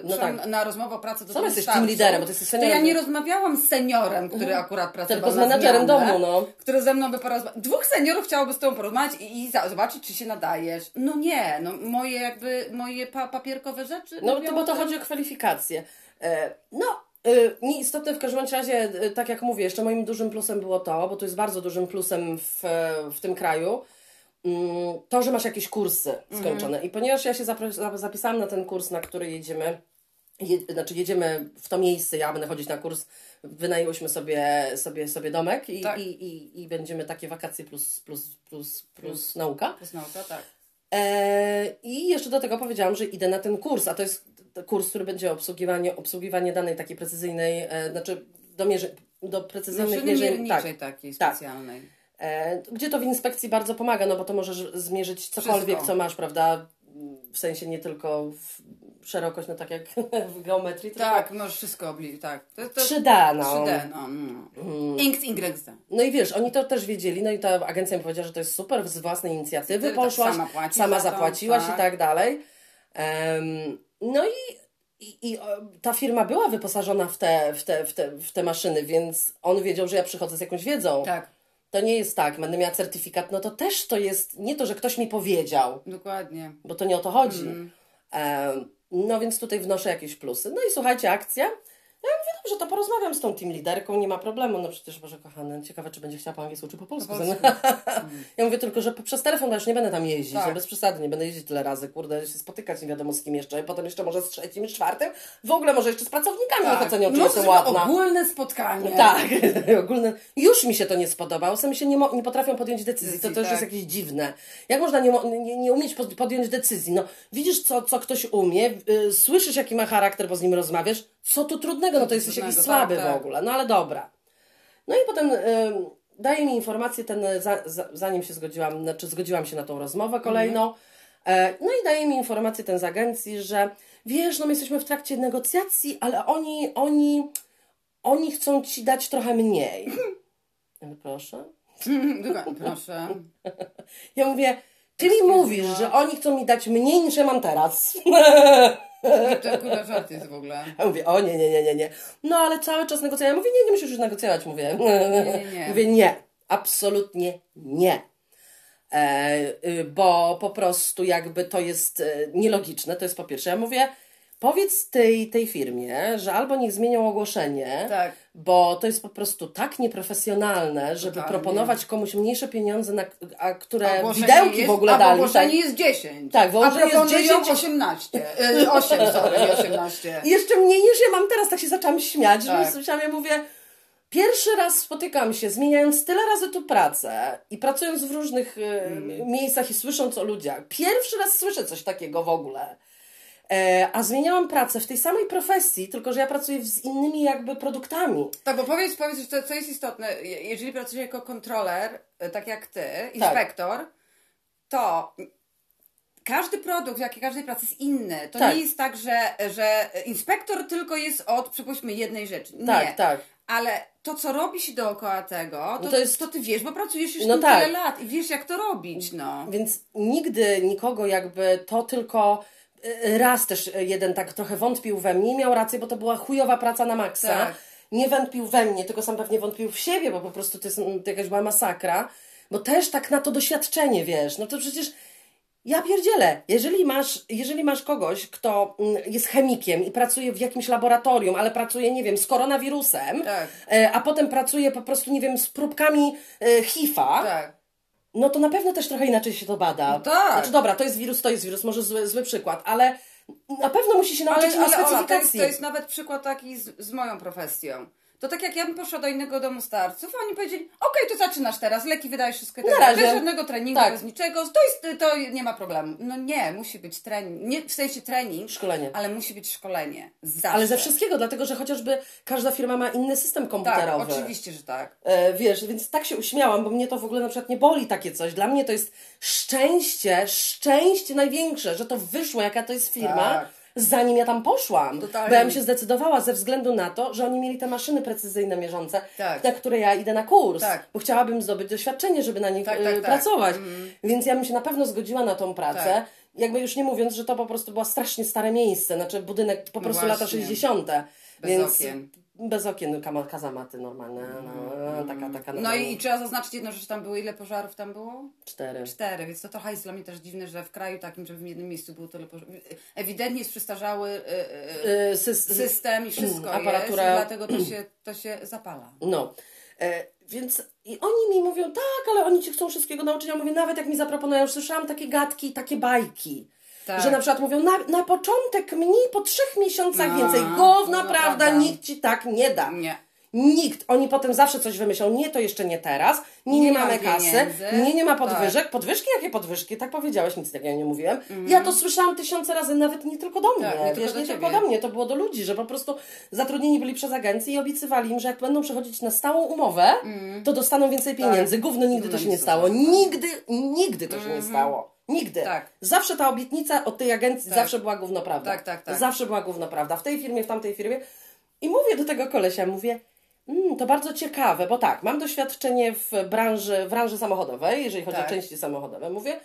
No szłam tak. na rozmowę o pracy do Sam domu jesteś team leaderem, bo ty jesteś To ja seniorem. nie rozmawiałam z seniorem, który akurat pracował Tylko z na menadżerem domu, no. Który ze mną by porozmawiał. Dwóch seniorów chciałoby z tobą porozmawiać i, i zobaczyć, czy się nadajesz. No nie, no moje jakby, moje pa, papierkowe rzeczy. No to bo to chodzi o kwalifikacje. E, no, e, nieistotne w każdym razie, e, tak jak mówię, jeszcze moim dużym plusem było to, bo to jest bardzo dużym plusem w, e, w tym kraju, mm, to, że masz jakieś kursy skończone. I ponieważ ja się zapisałam na ten kurs, na który jedziemy, je, znaczy jedziemy w to miejsce, ja będę chodzić na kurs, wynajęłyśmy sobie, sobie, sobie domek i, Tak. i, i, i będziemy takie wakacje plus, plus, plus, plus nauka. Jest nauka, tak. E, I jeszcze do tego powiedziałam, że idę na ten kurs, a to jest kurs, który będzie obsługiwanie, obsługiwanie danej takiej precyzyjnej, e, znaczy do, mierzy, do precyzyjnych Maszyny mierzeń. Tak, takiej Tak. specjalnej. e, gdzie to w inspekcji bardzo pomaga, no bo to możesz zmierzyć cokolwiek, Wszystko. co masz, prawda? W sensie nie tylko szerokość, no tak jak w geometrii, Tak, możesz wszystko obliczyć, tak. To, to 3D, no. 3D, no. no. Inks, Y. No i wiesz, oni to też wiedzieli, no i ta agencja mi powiedziała, że to jest super, z własnej inicjatywy Ty tak poszłaś, sama płacisz sama to, zapłaciłaś tak. i tak dalej. Em, no i, i, i ta firma była wyposażona w te, w, te, w, te, w te maszyny, więc on wiedział, że ja przychodzę z jakąś wiedzą. Tak, To nie jest tak, będę miała certyfikat, no to też to jest nie to, że ktoś mi powiedział, dokładnie. bo to nie o to chodzi. Mm. Em, no więc tutaj wnoszę jakieś plusy. No i słuchajcie, akcja. Ja mówię, dobrze, to porozmawiam z tą team liderką, nie ma problemu. No przecież, Boże kochany, ciekawe, czy będzie chciała po angielsku, czy po polsku. Po polsku. ja mówię tylko, że przez telefon, już nie będę tam jeździć, Tak. no bez przesady, nie będę jeździć tyle razy, kurde, się spotykać nie wiadomo z kim jeszcze, potem jeszcze może z trzecim, z czwartym, w ogóle może jeszcze z pracownikami tak. ocenią, czy No, jestem to ładna. ogólne spotkanie. Tak, ogólne. Już mi się to nie spodobało. Sami się nie, mo- nie potrafią podjąć decyzji. To też jest tak. jakieś dziwne. Jak można nie, mo- nie, nie umieć pod- podjąć decyzji? No, widzisz, co, co ktoś umie, y, słyszysz, jaki ma charakter, bo z nim rozmawiasz. Co tu trudnego? No to jesteś jakiś słaby tak, w tak. ogóle. No ale dobra. No i potem y, daje mi informację, ten, za, za, zanim się zgodziłam, znaczy zgodziłam się na tą rozmowę kolejną. E, no i daje mi informację ten z agencji, że wiesz, no my jesteśmy w trakcie negocjacji, ale oni, oni, oni chcą ci dać trochę mniej. Ja proszę. Proszę. Ja mówię, ty mi mówisz, że oni chcą mi dać mniej niż ja mam teraz. To kurwa żart jest w ogóle. Ja mówię, o nie, nie, nie, nie, nie. No ale cały czas negocjuję. Ja mówię, nie, nie musisz już negocjować. Mówię, nie, nie. mówię, nie, absolutnie nie. E, y, bo po prostu jakby to jest e, nielogiczne, to jest po pierwsze. Ja mówię, powiedz tej, tej firmie, że albo niech zmienią ogłoszenie, Tak. bo to jest po prostu tak nieprofesjonalne, żeby Totalnie. proponować komuś mniejsze pieniądze, na, a które Ogłoszenie widełki jest, w ogóle a dali. ogłoszenie tak. jest 10. Tak, a ogłoszeniu jest proponują 10. 18. Y, 8, sorry, nie 18. I jeszcze mniej niż ja mam teraz, tak się zaczęłam śmiać, że Tak. słyszałam, ja mówię, pierwszy raz spotykam się, zmieniając tyle razy tu pracę i pracując w różnych Mm. miejscach i słysząc o ludziach, pierwszy raz słyszę coś takiego w ogóle. E, a zmieniałam pracę w tej samej profesji, tylko że ja pracuję z innymi jakby produktami. Tak, bo powiedz, powiedz jeszcze, co jest istotne. Je- Jeżeli pracujesz jako kontroler, y, tak jak ty, inspektor, to każdy produkt, jak i każdej pracy jest inny. To Tak. nie jest tak, że, że inspektor tylko jest od, przypuśćmy, jednej rzeczy. Nie. Tak, tak. Ale to, co robi się dookoła tego, to, No to to, jest- ty wiesz, bo pracujesz już No tak. tyle lat i wiesz, jak to robić, no. Więc nigdy nikogo jakby to tylko raz też jeden tak trochę wątpił we mnie, miał rację, bo to była chujowa praca na maksa. Tak. Nie wątpił we mnie, tylko sam pewnie wątpił w siebie, bo po prostu to jest to jakaś była masakra. Bo też tak na to doświadczenie, wiesz, no to przecież ja pierdzielę. Jeżeli masz, jeżeli masz kogoś, kto mm, jest chemikiem i pracuje w jakimś laboratorium, ale pracuje, nie wiem, z koronawirusem, Tak. e, a potem pracuje po prostu, nie wiem, z próbkami e, HIV-a, Tak. No to na pewno też trochę inaczej się to bada. No tak. Znaczy dobra, to jest wirus, to jest wirus, może zły, zły przykład, ale na pewno musi się nauczyć Ale, ale Ola, to jest, specyfikacji. to jest nawet przykład taki z, z moją profesją. To tak jak ja bym poszła do innego domu starców, oni powiedzieli, okej, to zaczynasz teraz, leki wydajesz wszystko tak Na dalej, razie. bez żadnego treningu, Tak. bez niczego, to, jest, to nie ma problemu. No nie, musi być trening, nie w sensie trening, Szkolenie. ale musi być szkolenie. Zawsze. Ale ze wszystkiego, dlatego że chociażby każda firma ma inny system Tak, komputerowy. oczywiście, że tak. E, wiesz, więc tak się uśmiałam, bo mnie to w ogóle na przykład nie boli takie coś. Dla mnie to jest szczęście, szczęście największe, że to wyszło, jaka to jest firma, Tak. Zanim ja tam poszłam. Totalnie. Bo ja bym się zdecydowała ze względu na to, że oni mieli te maszyny precyzyjne mierzące, Tak. na które ja idę na kurs. Tak. Bo chciałabym zdobyć doświadczenie, żeby na nich Tak, e, tak, tak. pracować. Więc ja bym się na pewno zgodziła na tą pracę. Tak. Jakby już nie mówiąc, że to po prostu było strasznie stare miejsce, znaczy budynek po No prostu lata właśnie. 60. Bez więc okien. Bez okien, kama- kazamaty normalne, no, taka, taka. No i, i trzeba zaznaczyć jedną rzecz, tam było ile pożarów tam było? Cztery. Cztery, więc to trochę jest dla mnie też dziwne, że w kraju takim, żeby w jednym miejscu było tyle pożarów. Ewidentnie jest przestarzały y, y, Y, sys- system i wszystko aparatura. jest, dlatego to się, to się zapala. No. E, więc i oni mi mówią, tak, ale oni ci chcą wszystkiego nauczyć. Ja mówię, nawet jak mi zaproponują, słyszałam takie gadki, takie bajki. Tak. Że na przykład mówią, na, na początek mniej, po trzech miesiącach No, więcej. Gówno, prawda, prawda. nikt ci tak nie da. Nie. Nikt. Oni potem zawsze coś wymyślą. Nie, to jeszcze nie teraz. Nie, nie, Nie mamy mam kasy. Nie, nie ma Tak. podwyżek. Podwyżki? Jakie podwyżki? Tak powiedziałeś, nic takiego nie mówiłem. Ja to słyszałam tysiące razy, nawet nie tylko do mnie. Tak, nie tylko Wiesz, do nie tylko do mnie. To było do ludzi, że po prostu zatrudnieni byli przez agencję i obiecywali im, że jak będą przechodzić na stałą umowę, to dostaną więcej pieniędzy. Gówno nigdy to się nie stało. Nigdy, nigdy to się nie stało. Nigdy. Tak. Zawsze ta obietnica od tej agencji Tak. zawsze była gówno prawda. Tak, tak, tak. Zawsze była gówno prawda. W tej firmie, w tamtej firmie. I mówię do tego kolesia, mówię, mm, to bardzo ciekawe, bo tak, mam doświadczenie w branży, w branży samochodowej, jeżeli chodzi Tak. o części samochodowe. Mówię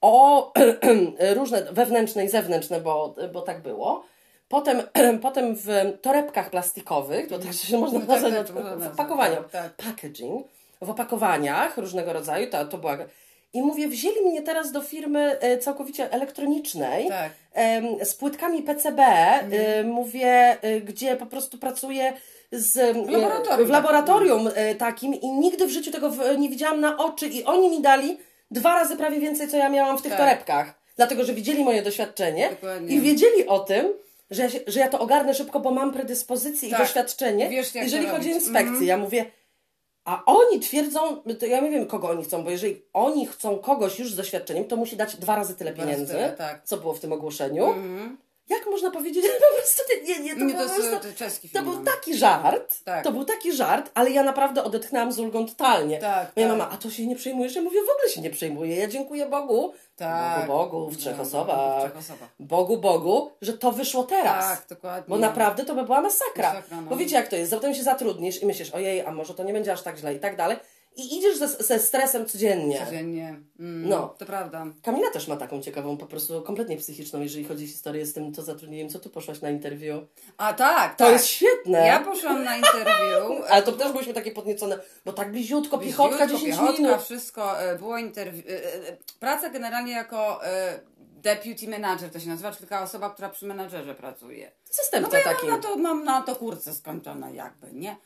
o różne wewnętrzne i zewnętrzne, bo, bo tak było. Potem, potem w torebkach plastikowych, to tak się można No tak, nazwać, tak, to można w opakowaniach, tak, packaging, w opakowaniach różnego rodzaju, to, to była... I mówię, wzięli mnie teraz do firmy e, całkowicie elektronicznej, Tak. z płytkami PCB, e, mówię, e, gdzie po prostu pracuję z, e, W laboratorium, w laboratorium e, takim i nigdy w życiu tego w, nie widziałam na oczy i oni mi dali dwa razy prawie więcej, co ja miałam w tych Tak. torebkach. Dlatego, że widzieli moje doświadczenie Dokładnie. i wiedzieli o tym, że ja, się, że ja to ogarnę szybko, bo mam predyspozycję Tak. i doświadczenie, Wiesz, jeżeli chodzi o inspekcję. Ja mówię, a oni twierdzą, to ja nie wiem kogo oni chcą, bo jeżeli oni chcą kogoś już z doświadczeniem, to musi dać dwa razy tyle Dwa pieniędzy, tyle, tak. co było w tym ogłoszeniu. Jak można powiedzieć, że po prostu nie, nie, to, Nie, to jest, prostu, to czeski to film. był taki żart, Tak. to był taki żart, ale ja naprawdę odetchnęłam z ulgą totalnie. Tak, Moja tak. mama, a to się nie przejmujesz? Ja mówię, w ogóle się nie przejmuję, ja dziękuję Bogu, Tak. Bogu, Bogu, w trzech No, osobach, w trzech osobach. Bogu, Bogu, że to wyszło teraz. Tak, dokładnie. Bo naprawdę to by była masakra. Masakra, no. Bo wiecie jak to jest, zatem się zatrudnisz i myślisz, ojej, a może to nie będzie aż tak źle i tak dalej. I idziesz ze, ze stresem codziennie. Codziennie. Mm, No. To prawda. Kamila też ma taką ciekawą, po prostu kompletnie psychiczną, jeżeli chodzi o historię z tym, co zatrudnieniem, co tu poszłaś na interwiu. A tak, To tak. jest świetne. Ja poszłam na interwiu. Ale to też byliśmy takie podniecone, bo tak bliziutko, pichotka, Bliziutko, 10 piechotka, minut. wszystko. e, Było interwiu. e, e, Praca generalnie jako deputy manager to się nazywa, czyli taka osoba, która przy menadżerze pracuje. No Zastępca bo ja taki. mam na, to, mam na to kursy skończone jakby, nie?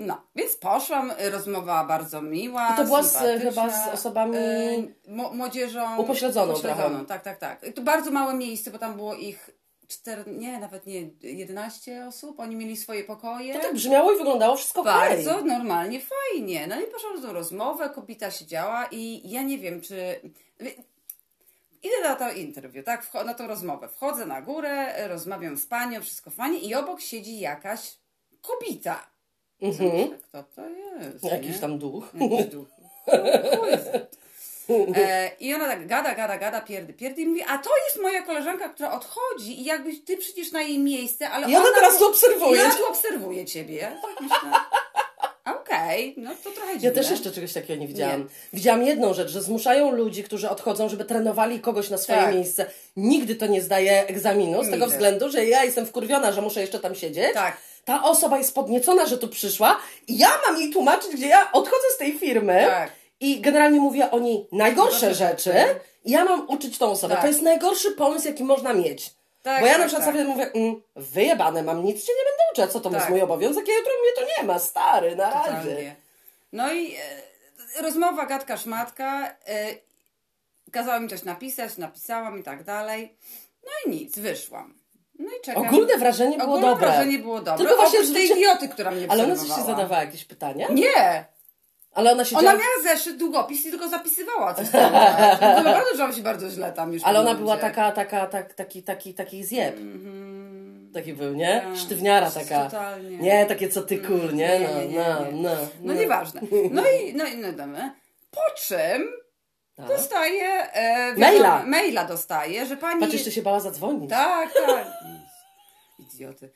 No, więc poszłam, rozmowa bardzo miła, I to była z- chyba z osobami- mo- młodzieżą Upośledzoną trochę. tak, tak, tak. I to bardzo małe miejsce, bo tam było ich cztery, nie, nawet nie, 11 osób, oni mieli swoje pokoje. To tak brzmiało i wyglądało wszystko. Bardzo normalnie, fajnie. No i poszłam tą rozmowę, kobieta siedziała i ja nie wiem, czy... Idę na to interwiu, tak, na tą rozmowę. Wchodzę na górę, rozmawiam z panią, wszystko fajnie i obok siedzi jakaś kobieta. Mhm. Kto to jest? Jakiś nie? tam duch. Jakiś duch. No, is it? E, I ona tak gada, gada, gada, pierdy, pierdy i mówi, a to jest moja koleżanka, która odchodzi i jakbyś ty przyjdziesz na jej miejsce, ale I ona teraz tu- obserwuje. Ona tu obserwuje ciebie. Ja tak myślę, okej, no to trochę dziwne. Ja też jeszcze czegoś takiego nie widziałam. Nie. Widziałam jedną rzecz, że zmuszają ludzi, którzy odchodzą, żeby trenowali kogoś na swoje Tak. miejsce. Nigdy to nie zdaje egzaminu, z tego Nigdy. względu, że ja jestem wkurwiona, że muszę jeszcze tam siedzieć. Tak. Ta osoba jest podniecona, że tu przyszła i ja mam jej tłumaczyć, gdzie ja odchodzę z tej firmy Tak. i generalnie mówię o niej najgorsze rzeczy i ja mam uczyć tą osobę. Tak. To jest najgorszy pomysł, jaki można mieć. Tak, Bo ja na tak, przykład tak. sobie mówię, mm, wyjebane mam, nic cię nie będę uczyć, co to jest Tak. mój obowiązek, ja jutro mnie to nie ma, stary, na razie. Totalnie. No i e, rozmowa, gadka, szmatka. E, kazała mi coś napisać, napisałam i tak dalej. No i nic, wyszłam. No i czekam. Ogólne wrażenie było Ogólne dobre. wrażenie było dobre. Tylko właśnie Oprócz tej zwróci- idioty, która mnie Ale ona coś się zadawała jakieś pytania? Nie! Ale ona się Ona działa... miała zeszyt, długopis i tylko zapisywała coś tam. Było naprawdę czułam się bardzo źle tam już. Ale ona była taka, taka, tak, taki, taki, taki zjeb. Mhm. Taki był, nie? Tak. Sztywniara taka. Totalnie. Nie, takie co ty cool, nie? No, nie, nie, no, nie. no. No nieważne. No i, no i no, dobra. Po czym Tak. dostaję... E, Maila. Maila dostaję, że pani... Patrz, jeszcze się bała zadzwonić. Tak, tak. Idioty.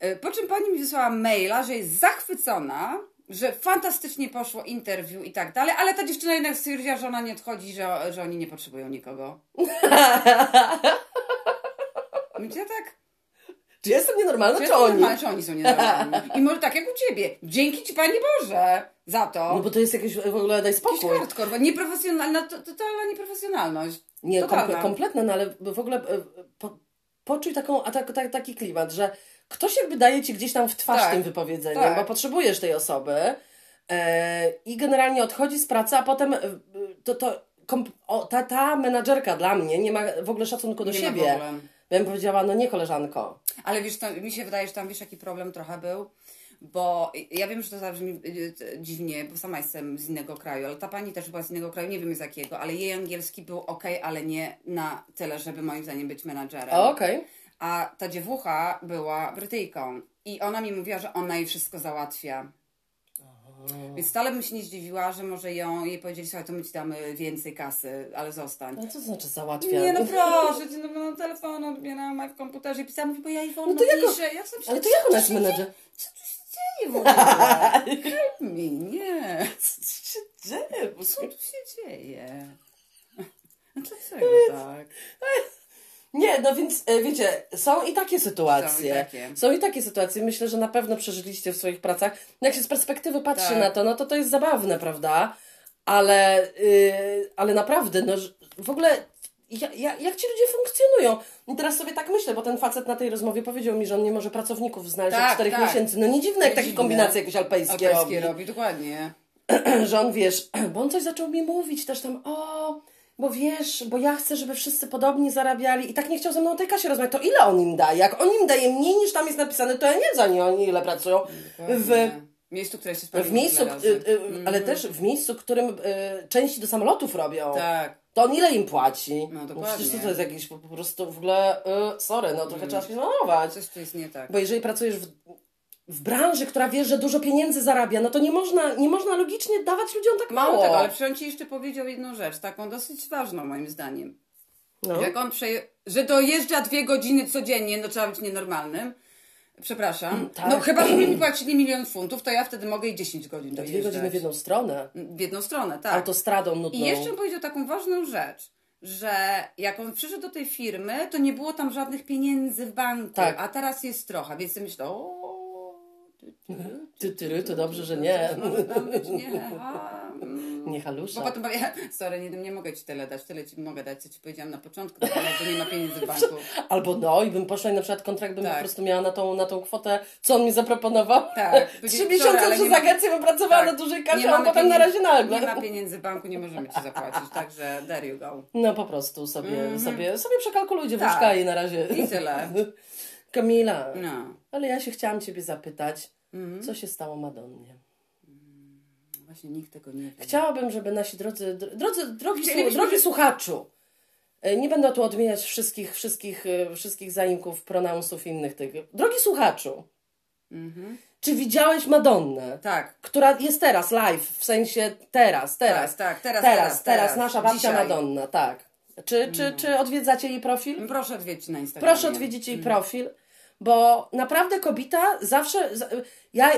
E, Po czym pani mi wysłała maila, że jest zachwycona, że fantastycznie poszło interview i tak dalej, ale ta dziewczyna jednak stwierdziła, że ona nie odchodzi, że, że oni nie potrzebują nikogo. Ja tak, Czy jestem nienormalna, czy, czy oni? normalne, czy oni są nienormalni? I może tak jak u ciebie. Dzięki ci Panie Boże za to. No bo to jest jakieś w ogóle daj Jakiś spokój. hardcore, nieprofesjonalna, to, totalna nieprofesjonalność. Nie, komple, kompletne, no ale w ogóle e, po, poczuj taką, a tak, tak, taki klimat, że ktoś jakby daje ci gdzieś tam w twarz Tak, tym wypowiedzeniem, tak. bo potrzebujesz tej osoby e, i generalnie odchodzi z pracy, a potem e, to, to komp, o, ta, ta menadżerka dla mnie nie ma w ogóle szacunku do Nie siebie. Ja bym powiedziała, no nie koleżanko. Ale wiesz, mi się wydaje, że tam wiesz, jaki problem trochę był. Bo ja wiem, że to zabrzmi y, y, dziwnie, bo sama jestem z innego kraju, ale ta pani też była z innego kraju, nie wiem z jakiego, ale jej angielski był ok, ale nie na tyle, żeby moim zdaniem być menadżerem. Okej. A ta dziewucha była Brytyjką i ona mi mówiła, że ona jej wszystko załatwia. Więc wcale bym się nie zdziwiła, że może ją, jej powiedzieli, słuchaj, to my ci damy więcej kasy, ale zostań. No co to znaczy załatwia? Nie, no proszę cię, no, no telefon odbierałam a w komputerze i pisałam, mówi, bo ja Iwona No to jak on- piszę. Ja sobie Ale to jak ona tu jest menedżer? Co tu się dzieje w ogóle? Help me, nie. Co się dzieje? Co tu się dzieje? No Dlaczego tak? Nie, no więc e, wiecie, są i takie sytuacje. Są i takie. Są i takie sytuacje. Myślę, że na pewno przeżyliście w swoich pracach. No Jak się z perspektywy patrzy Tak. na to, no to to jest zabawne, prawda? Ale, yy, ale naprawdę, no w ogóle ja, ja, jak ci ludzie funkcjonują? I teraz sobie tak myślę, bo ten facet na tej rozmowie powiedział mi, że on nie może pracowników znaleźć od Tak, czterech tak. miesięcy. No nie dziwne, jak takie kombinacje jakieś alpejskie, Alpejskie robi. robi, dokładnie. że on wiesz, bo on coś zaczął mi mówić też tam, o, bo wiesz, bo ja chcę, żeby wszyscy podobnie zarabiali i tak nie chciał ze mną o tej kasie rozmawiać, to ile on im daje? Jak on im daje mniej niż tam jest napisane, to ja nie za nie oni ile pracują. W, miejscu, które się w miejscu, razy. y, y, ale też w miejscu, którym y, części do samolotów robią. Tak. To on ile im płaci? No, Przecież dokładnie. to, to jest jakiś po, po prostu w ogóle, y, sorry, no trochę trzeba się zmanować. Coś tu jest nie tak. Bo jeżeli pracujesz w, w branży, która wiesz, że dużo pieniędzy zarabia, no to nie można, nie można logicznie dawać ludziom tak mało. Mało tego, ale przecież on ci jeszcze powiedział jedną rzecz, taką dosyć ważną moim zdaniem. No. Jak on przeje... że dojeżdża dwie godziny codziennie, no trzeba być nienormalnym. Przepraszam. tak. No chyba, żeby mi płacili milion funtów, to ja wtedy mogę i 10 godzin Dwie dojeżdżać. godziny w jedną stronę. W jedną stronę, tak. Autostradą nudną. I jeszcze powiedział taką ważną rzecz, że jak on przyszedł do tej firmy, to nie było tam żadnych pieniędzy w banku, Tak. a teraz jest trochę, więc myślę, o... ty, ty, to dobrze, że nie. mm. Nie Bo halusza. potem powie, sorry, nie, nie mogę ci tyle dać, tyle ci mogę dać, co ci powiedziałam na początku, bo nie ma pieniędzy w banku. Albo no i bym poszła i na przykład kontrakt bym Tak. po prostu miała na tą, na tą kwotę, co on mi zaproponował. Tak. Trzy miesiące przez agencję bym pracowała Tak. na dużej kasie, a potem na razie nagle. Nie ma pieniędzy w banku, nie możemy ci zapłacić, także there you go. No po prostu sobie, sobie, sobie przekalkulujcie. Tak. i na razie. I tyle. Kamila, No, ale ja się chciałam Ciebie zapytać, Mhm. co się stało Madonnie? właśnie nikt tego nie wie. Chciałabym, żeby nasi drodzy, dr- drodzy, drogi, Chcielibyśmy, drogi słuchaczu, e, nie będę tu odmieniać wszystkich, wszystkich, e, wszystkich zaimków, pronounsów innych tych. Drogi słuchaczu, Czy widziałeś Madonnę? Tak. Która jest teraz live, w sensie teraz, teraz. Tak, tak, teraz, teraz, teraz, teraz. nasza babcia Dzisiaj. Madonna, tak. Czy, czy, czy odwiedzacie jej profil? Proszę odwiedzić na Instagramie. Proszę odwiedzić jej profil, bo naprawdę kobieta zawsze. za- Ja,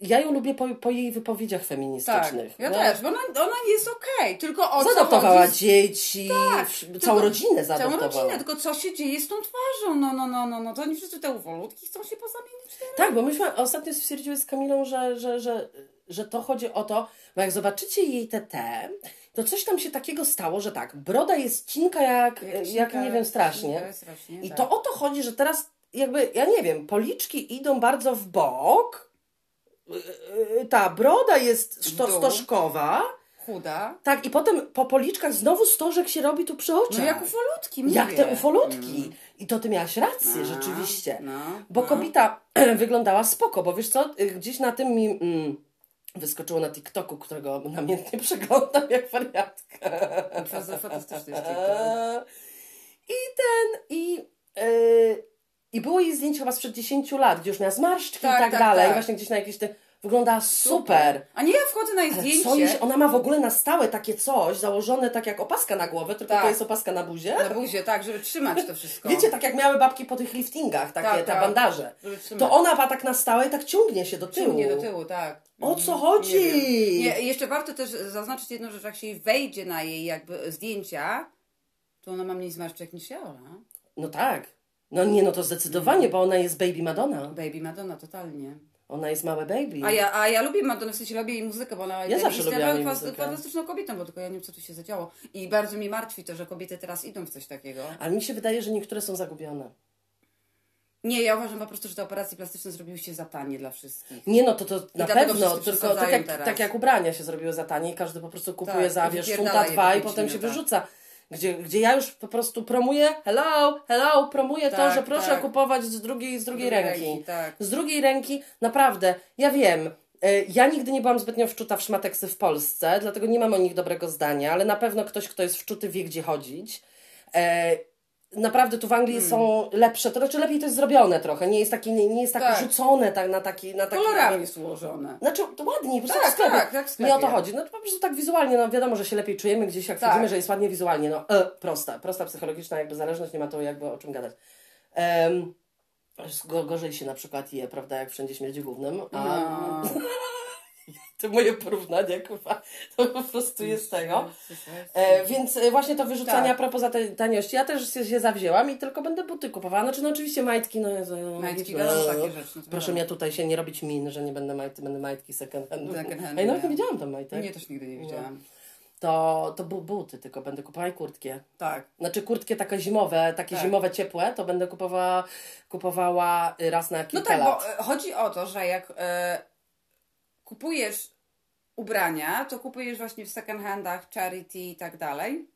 ja ją lubię po, po jej wypowiedziach Tak, feministycznych. ja no. też, bo ona, ona jest okej, tylko o co Zaadoptowała chodzi? dzieci, Tak, w- tylko- całą rodzinę Całą zaadoptowała. rodzinę, tylko co się dzieje z tą twarzą? No, no, no, no, no, to oni wszyscy te ufolutki chcą się pozamienić teraz. Tak, bo myśmy ostatnio stwierdziły z Kamilą, że, że, że, że to chodzi o to, bo jak zobaczycie jej TT, to coś tam się takiego stało, że tak, broda jest cinka jak, jak, cinka, nie wiem, strasznie. strasznie, I tak. to o to chodzi, że teraz jakby, ja nie wiem, policzki idą bardzo w bok, Yy, ta broda jest dół. stożkowa, Chuda. tak, i potem po policzkach znowu stożek się robi tu przy oczach. No jak ufolutki, mówię. Jak te ufolutki. I to ty miałaś rację, No, rzeczywiście. no, bo no. kobieta wyglądała spoko, bo wiesz co, y, gdzieś na tym mi mm, wyskoczyło na TikToku, którego namiętnie przeglądam jak wariatka. Fantastyczny jest TikTok. I ten, i... y, I było jej zdjęcie chyba sprzed 10 lat, gdzie już miała zmarszczki Tak, i tak, tak, dalej. tak. Właśnie gdzieś na jakieś te... Wyglądała super. A nie, ja wchodzę na jej Ale zdjęcie. ona ma w ogóle na stałe takie coś, założone tak jak opaska na głowę, tylko Tak. to jest opaska na buzie. Na buzie, tak, żeby trzymać to wszystko. Wiecie, tak jak miały babki po tych liftingach, takie Tak, te tak. bandaże. To ona ma tak na stałe i tak ciągnie się do tyłu. Ciągnie do tyłu, tak. O co chodzi? Nie, nie, jeszcze warto też zaznaczyć jedną rzecz, jak się wejdzie na jej jakby zdjęcia, to ona ma mniej zmarszczek niż ja, Ola. No tak. No nie, no to zdecydowanie, bo ona jest baby Madonna. Baby Madonna, totalnie. Ona jest małe baby. A ja, a ja lubię Madonnę, w sensie lubię jej muzykę, bo ona Ja zawsze jest lubiłam muzykę. fantastyczną kobietą, bo tylko ja nie wiem, co tu się zadziało. I bardzo mnie martwi to, że kobiety teraz idą w coś takiego. Ale mi się wydaje, że niektóre są zagubione. Nie, ja uważam po prostu, że te operacje plastyczne zrobiły się za tanie dla wszystkich. Nie no, to, to na pewno, tylko tak jak, tak jak ubrania się zrobiły za tanie i każdy po prostu kupuje Tak, za, wiesz, funta dwa i potem się minutach. wyrzuca. Gdzie, gdzie ja już po prostu promuję, hello, hello, promuję to, Tak, że proszę tak. kupować z drugiej, z drugiej drugiej ręki. ręki, tak. Z drugiej ręki, naprawdę, ja wiem, e, ja nigdy nie byłam zbytnio wczuta w szmateksy w Polsce, dlatego nie mam o nich dobrego zdania, ale na pewno ktoś, kto jest wczuty, wie gdzie chodzić. Naprawdę tu w Anglii Hmm. są lepsze, to znaczy lepiej to jest zrobione trochę, nie jest, taki, nie, nie jest tak, Tak. rzucone tak, na taki... Na taki Kolorami złożone. znaczy, to ładniej, po prostu Tak, w sklepie. tak, jak w sklepie. Nie o to chodzi. No to po prostu tak wizualnie, no wiadomo, że się lepiej czujemy gdzieś, jak Tak. widzimy, że jest ładnie wizualnie. No e, prosta, prosta psychologiczna jakby zależność, nie ma tu jakby o czym gadać. Um, go, gorzej się na przykład je, prawda, jak wszędzie śmierdzi głównym, a No. te moje porównania, kurwa, to po prostu jest tego. E, więc e, właśnie to wyrzucanie Tak. a propos taniości, ja też się, się zawzięłam i tylko będę buty kupowała. Znaczy, no oczywiście majtki, no, no Majtki, no, no, takie rzeczy, no to Proszę mnie tutaj się nie robić min, że nie będę majtki, będę majtki second hand. Second hand, nawet nie. widziałam tam majtek. Nie, też nigdy nie widziałam. To, to bu- buty tylko będę kupowała i kurtkie. Tak. Znaczy kurtkie takie zimowe, takie Tak. zimowe, ciepłe, to będę kupowała, kupowała y, raz na No kilka tak, lat. bo e, chodzi o to, że jak e, kupujesz ubrania, to kupujesz właśnie w second handach, charity i tak dalej.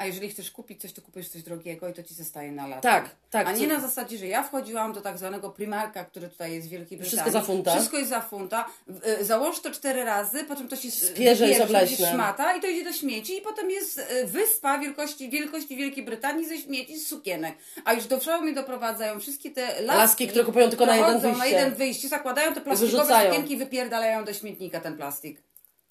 A jeżeli chcesz kupić coś, to kupujesz coś drogiego i to ci zostaje na lata. Tak, tak, A nie co- na zasadzie, że ja wchodziłam do tak zwanego Primarka, który tutaj jest w Wielkiej Brytanii. Wszystko za funta. Wszystko jest za funta. E, Założ to cztery razy, po czym to się Spierze, będzie szmata i to idzie do śmieci i potem jest e, wyspa wielkości, wielkości Wielkiej Brytanii ze śmieci, z sukienek. A już do przodu doprowadzają wszystkie te laski, Laski, które kupują tylko na jeden Chodzą na wyjście. jeden wyjście, zakładają te plastikowe Wyrzucają. sukienki i wypierdalają do śmietnika ten plastik.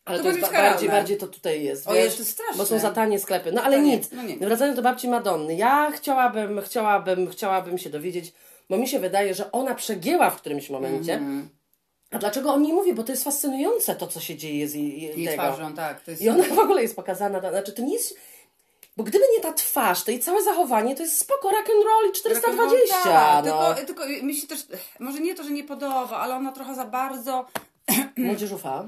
Ale to to, jest ba- karalne. bardziej, bardziej to tutaj jest. O, wiesz, jest to straszne. Bo są za tanie sklepy. No ale Tanie. nic. No nie. Wracając do babci Madonny. Ja chciałabym, chciałabym, chciałabym się dowiedzieć, bo mi się wydaje, że ona przegięła w którymś momencie. Mhm. A dlaczego o niej mówię? Bo to jest fascynujące to, co się dzieje z jej, jej I tego. twarzą, tak. Jest... I ona w ogóle jest pokazana, znaczy to nie jest... Bo gdyby nie ta twarz, to jej całe zachowanie, to jest spoko rock and roll i 420. Tak, no. tylko, tylko mi się też, może nie to, że nie podoba, ale ona trochę za bardzo... Młodzieżufa.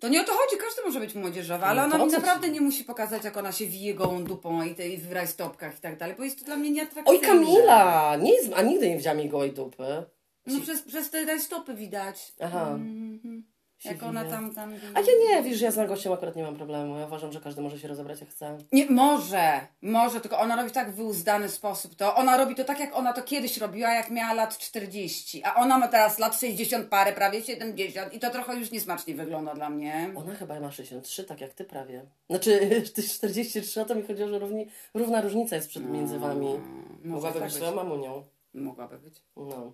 To nie o to chodzi, każdy może być młodzieżowa, ale No ona mi naprawdę nie musi pokazać, jak ona się wije gołą dupą i, te, i w rajstopkach i tak dalej, bo jest to dla mnie nieatrakcyjne. Oj Kamila! Nie jest, a nigdy nie widziałam jej gołej dupy. No przez, przez te rajstopy widać. Aha. Mhm. Jak ona tam, tam... A ja nie, wiesz, ja z nagościem akurat nie mam problemu. Ja uważam, że każdy może się rozebrać jak chce. Nie, może, może, tylko ona robi tak w wyuzdany sposób. To ona robi to tak, jak ona to kiedyś robiła, jak miała lat 40. A ona ma teraz lat 60 parę, prawie 70 i to trochę już niesmacznie wygląda dla mnie. Ona chyba ma 63, tak jak ty prawie. Znaczy, ty 43, o to mi chodziło, że równi, równa różnica jest przed między wami. może Mogłaby tak być być. mamunią. Mogłaby być. No.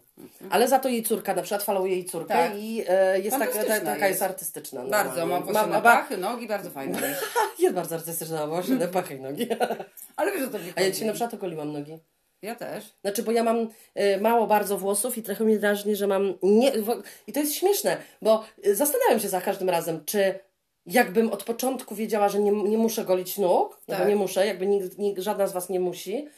Ale za to jej córka, na przykład followuje jej córkę Tak. i e, jest taka, ta, taka jest artystyczna. Bardzo, normalnie. ma włosy ba- pachy, nogi, bardzo fajne. jest. Bardzo artystyczna, ma włosy pachy i nogi. Ale wiesz, o to A ja dzisiaj na przykład ogoliłam nogi. Ja też. Znaczy, bo ja mam e, mało bardzo włosów i trochę mnie drażni, że mam nie... I to jest śmieszne, bo e, zastanawiam się za każdym razem, czy jakbym od początku wiedziała, że nie, nie muszę golić nóg, no bo Tak. nie muszę, jakby nikt, nikt, żadna z Was nie musi,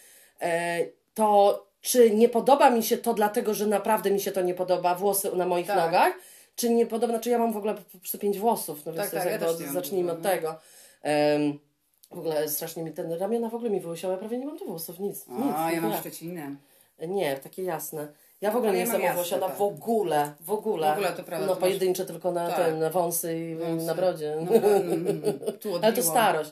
e, to czy nie podoba mi się to dlatego, że naprawdę mi się to nie podoba, włosy na moich Tak. nogach, czy nie podoba, znaczy ja mam w ogóle prostu pięć włosów, no więc Tak, to jest tak, ja mam zacznijmy od no. tego. Em, w ogóle strasznie mi ten ramiona w ogóle mi wyłysiały, ja prawie nie mam tu włosów, nic, nic. A, ja mam. Szczecinę. Nie, takie jasne. Ja w ogóle nie ja jestem owłosiona, tak. w ogóle, w ogóle. W ogóle to prawda, No to masz- pojedyncze tylko na, Tak. ten, na wąsy i Wąsy. na brodzie. No, mm, mm, tu Ale to starość.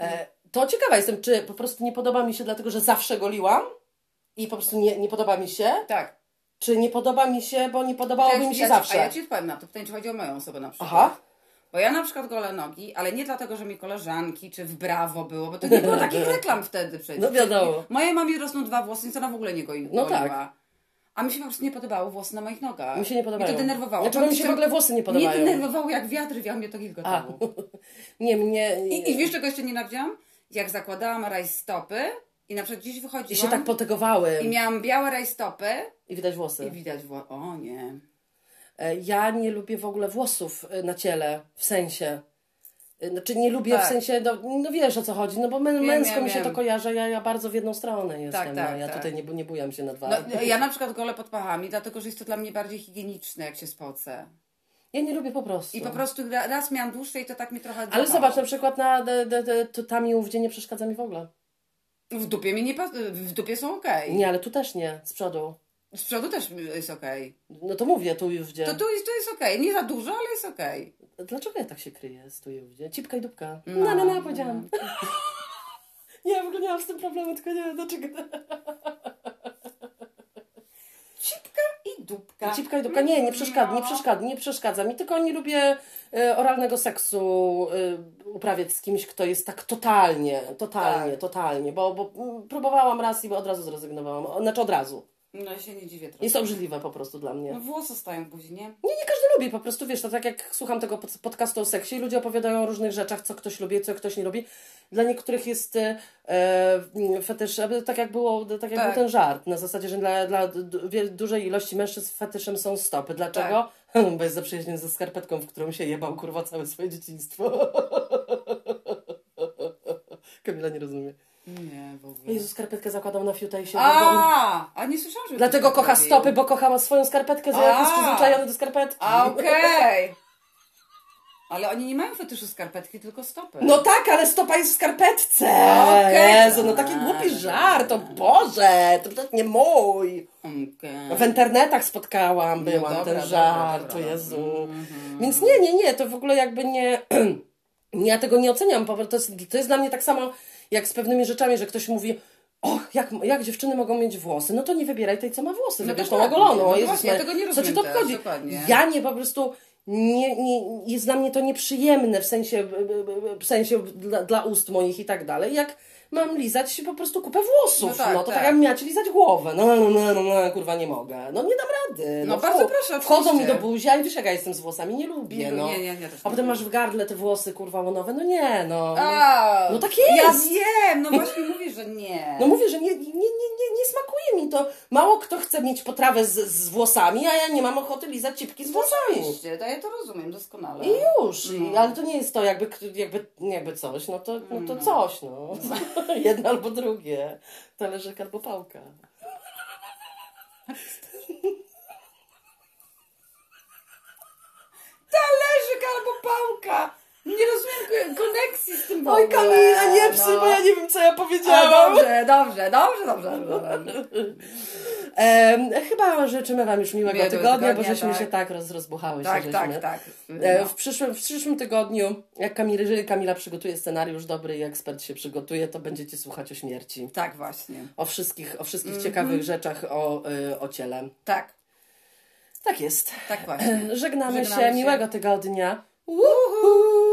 E, to ciekawa jestem, czy po prostu nie podoba mi się dlatego, że zawsze goliłam i po prostu nie, nie podoba mi się, Tak. czy nie podoba mi się, bo nie podobałoby Ja- mi się ja, zawsze. A ja Ci odpowiem na to pytanie, czy chodzi o moją osobę na przykład. Aha. Bo ja na przykład golę nogi, ale nie dlatego, że mi koleżanki czy w Brawo było, bo to nie było takich reklam wtedy przecież. No wiadomo. Mojej mamie rosną dwa włosy, więc ona w ogóle nie goi, No goliła. tak. A mi się po prostu nie podobały włosy na moich nogach. Mi się nie podobają. Mnie to denerwowało. Znaczy, bo mi się w ogóle włosy nie podobają. Mnie denerwowało jak wiatr wiał, mnie to A, gilgotało. nie, mnie... I, I wiesz czego jeszcze nienawidziłam? Jak zakładałam rajstopy i na przykład gdzieś wychodziłam I się tak potegowały i miałam białe rajstopy i widać włosy. i widać włosy. O nie. E, Ja nie lubię w ogóle włosów e, na ciele, w sensie. E, Znaczy nie lubię Tak. w sensie, no, no wiesz o co chodzi, no bo mę, Wiem, męsko wiem, mi się wiem. to kojarzy, ja, ja bardzo w jedną stronę jestem, tak, no, ja tak. tutaj nie, nie bujam się na dwa. No, ja na przykład golę pod pachami, dlatego że jest to dla mnie bardziej higieniczne, jak się spocę. Ja nie lubię po prostu. I po prostu ra- raz miałam dłuższe i to tak mi trochę Ale zobacz, na przykład na de, de, de, to tam i ówdzie nie przeszkadza mi w ogóle. W dupie mi nie pas- w dupie są okej. Nie, ale tu też nie, z przodu. Z przodu też jest okej. No to mówię, tu i ówdzie. To tu jest, to jest okej. Nie za dużo, ale jest okej. Dlaczego ja tak się kryję z tu i ówdzie? Cipka i dupka. No, No, no, no, powiedziałam. Nie, w ogóle nie mam z tym problemu, tylko nie wiem dlaczego. Cipka i dupka. Cipka i dupka. Nie, nie przeszkadza, nie przeszkadza, nie przeszkadza mi, tylko nie lubię e, oralnego seksu e, uprawiać z kimś, kto jest tak totalnie, totalnie, Tak. totalnie, bo, bo mm, próbowałam raz i od razu zrezygnowałam, znaczy od razu. No ja się nie dziwię trochę. Jest obrzydliwe po prostu dla mnie. No włosy stają w buzi, nie? Nie, nie każdy lubi, po prostu wiesz, to tak jak słucham tego pod- podcastu o seksie i ludzie opowiadają o różnych rzeczach, co ktoś lubi, co ktoś nie lubi. Dla niektórych jest e, e, fetysz, tak jak było, tak jak Tak. był ten żart, na zasadzie, że dla, dla dużej ilości mężczyzn fetyszem są stopy. Dlaczego? Bo jest zaprzyjaźniony ze skarpetką, w którą się jebał kurwa całe swoje dzieciństwo. Kamila nie rozumie. Nie, w ogóle. Jezu, skarpetkę zakładał na fiuta i się... A, a nie słyszałam, że Dlatego kocha stopy, bo kocha swoją skarpetkę, że jest A. przyzwyczajony do skarpetki. A, okej. Ale oni nie mają fetyszu skarpetki, tylko stopy. No tak, ale stopa jest w skarpetce. Okej. Jezu, no taki głupi żart, o Boże, to przecież nie mój. Okej. W internetach spotkałam, No byłam dobra, ten dobra, żart, dobra. o Jezu. Mhm. Więc nie, nie, nie, to w ogóle jakby nie... Ja tego nie oceniam, prostu to jest, to jest dla mnie tak samo jak z pewnymi rzeczami, że ktoś mówi Och, jak, jak dziewczyny mogą mieć włosy? No to nie wybieraj tej, co ma włosy. No Wybierz tą dokładnie, ogoloną. no Jezus ja tego nie Co ci to rozumiem obchodzi? Ja nie po prostu... Nie, nie, jest dla mnie to nieprzyjemne w sensie, w sensie dla, dla ust moich i tak dalej, jak mam lizać po prostu kupę włosów. No, No tak, to tak, tak. miała ci lizać głowę. No, no, no, no, no, kurwa, nie mogę. No nie dam rady. No fu. bardzo proszę, Wchodzą mi do oczywiście. buzi, a wiesz jak ja jestem z włosami, nie lubię, Nie, no. nie, nie, nie, A potem masz w gardle te włosy, kurwa, łonowe, no nie, no. A, No tak Ja jest. wiem, no właśnie mówisz, że nie. No mówię, że nie, nie, nie, nie, nie smakuje mi to. Mało kto chce mieć potrawę z, z włosami, a ja nie mam ochoty lizać cipki z włosami. Oczywiście, to ja to rozumiem doskonale. I już. I, No. ale to nie jest to jakby, jakby, jakby coś, no to, no to coś, no. Jedno albo drugie. Talerzyk albo pałka. Talerzyk albo pałka. Nie rozumiem ko- koneksji z tym w Oj ogóle. Kamila, nie psy, No. bo ja nie wiem co ja A, powiedziałam. dobrze, dobrze, dobrze, dobrze, dobrze. Em, chyba życzymy Wam już miłego Miłego tygodnia, bo tygodnia, żeśmy tak. się tak roz, rozbuchały Tak, się, tak, tak. E, No. W przyszłym, w przyszłym tygodniu, jak Kamila, jeżeli Kamila przygotuje scenariusz dobry i ekspert się przygotuje, to będziecie słuchać o śmierci. Tak, właśnie. O wszystkich, o wszystkich Mhm. ciekawych rzeczach o, y, o ciele. Tak, Tak jest. tak właśnie. Żegnamy, Żegnamy się. się. Miłego tygodnia. Uhu.